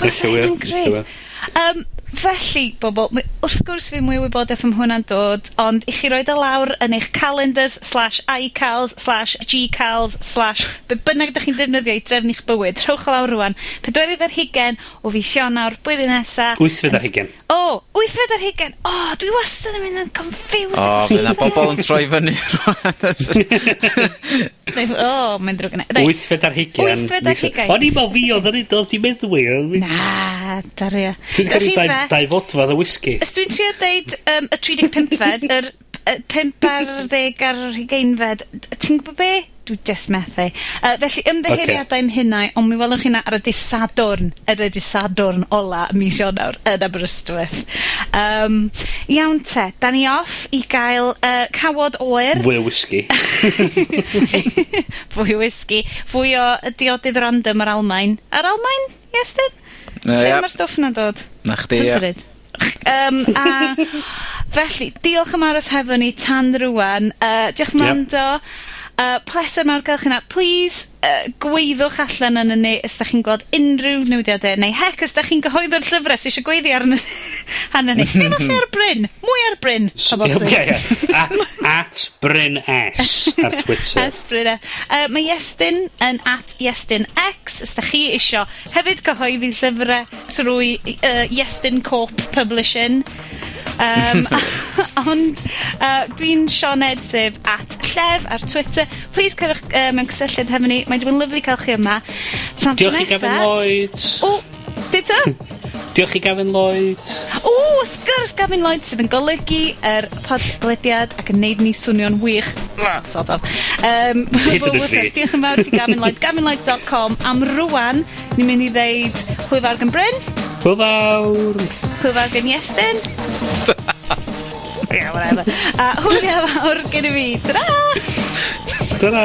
Bys hyn yn gred. Um, Felly bobl, mi, wrth gwrs fi mwy wybodaeth am hwnna'n dod, ond i chi roid o lawr yn eich calendars slash iCals slash GCals slash be' bynnag ydych chi'n defnyddio i drefnu'ch bywyd, rhowch o lawr rwan. Pedwerydd ar hugen o fis Ionawr blwyddyn nesa. Wythfed ar hugen. O! Wythfed ar hugen! O! Dwi wastad yn mynd yn confused. O, oh, bydd 'na bobol yn troi fyny rŵan. o, mae'n drwg yna. Reit. Wythfed ar hugen. Wythfed ar hugen. O'n i'n meddwl fi oedd yn neud o, ti'n meddwl Na, daria. E. Dwi'n cael Dau fodfa dda whisky. Ys dwi'n trio deud um, y 35fed, yr 5 ar 10 ar 20fed, ti'n gwybod be? Dwi just methu. Uh, felly, ymddeheiriadau okay. mhynau, ond mi welwch chi na ar y disadwrn, yr y disadwrn ola mis Ionawr yn Aberystwyth. Um, iawn te, da ni off i gael uh, cawod oer. Fwy o whisky. fwy o whisky. Fwy o diodydd random ar Almain. Ar Almain? Yes, then? Uh, Lle yep. mae'r stwff na dod? 'Na chdi ia. Hyfryd. Yym a felly diolch am aros hefo ni tan rwan. Uh, diolch am wrando uh, pleser mawr gael chi na. Please, uh, gweiddwch allan yn ni os da chi'n gweld unrhyw newidiadau, neu hec os da chi'n gyhoeddo'r llyfrau sy'n eisiau gweiddi arno arnon ni. Neu falle ar Bryn. Mwy ar Bryn, o bosib. Ie, ie. A- At Bryn S ar Twitter. at Bryn S. Uh, mae Iestyn yn at Iestyn X os da chi isio hefyd cyhoeddi llyfrau trwy uh, Iestyn Corp Publishing. Um, ond uh, dwi'n Sean Edsif at llef ar Twitter. Please cyrwch uh, mewn cysylltiad hefo ni. Mae'n dwi'n lyflu cael chi yma. Tan Diolch i Gavin Lloyd. O, dita? Diolch i Gavin Lloyd. O, wrth gwrs Gavin Lloyd sydd yn golygu yr er podlediad ac yn neud ni swnio'n wych. sort of. Um, Diolch yn fawr i Gavin Lloyd. GavinLloyd.com. Am rwan, ni'n mynd i ddeud hwyl fawr gan Bryn. Hwyl fawr. Hwyl fawr gan Iestyn. yeah, whatever. A hwyl fawr gen i fi. Ta-da! Ta-da!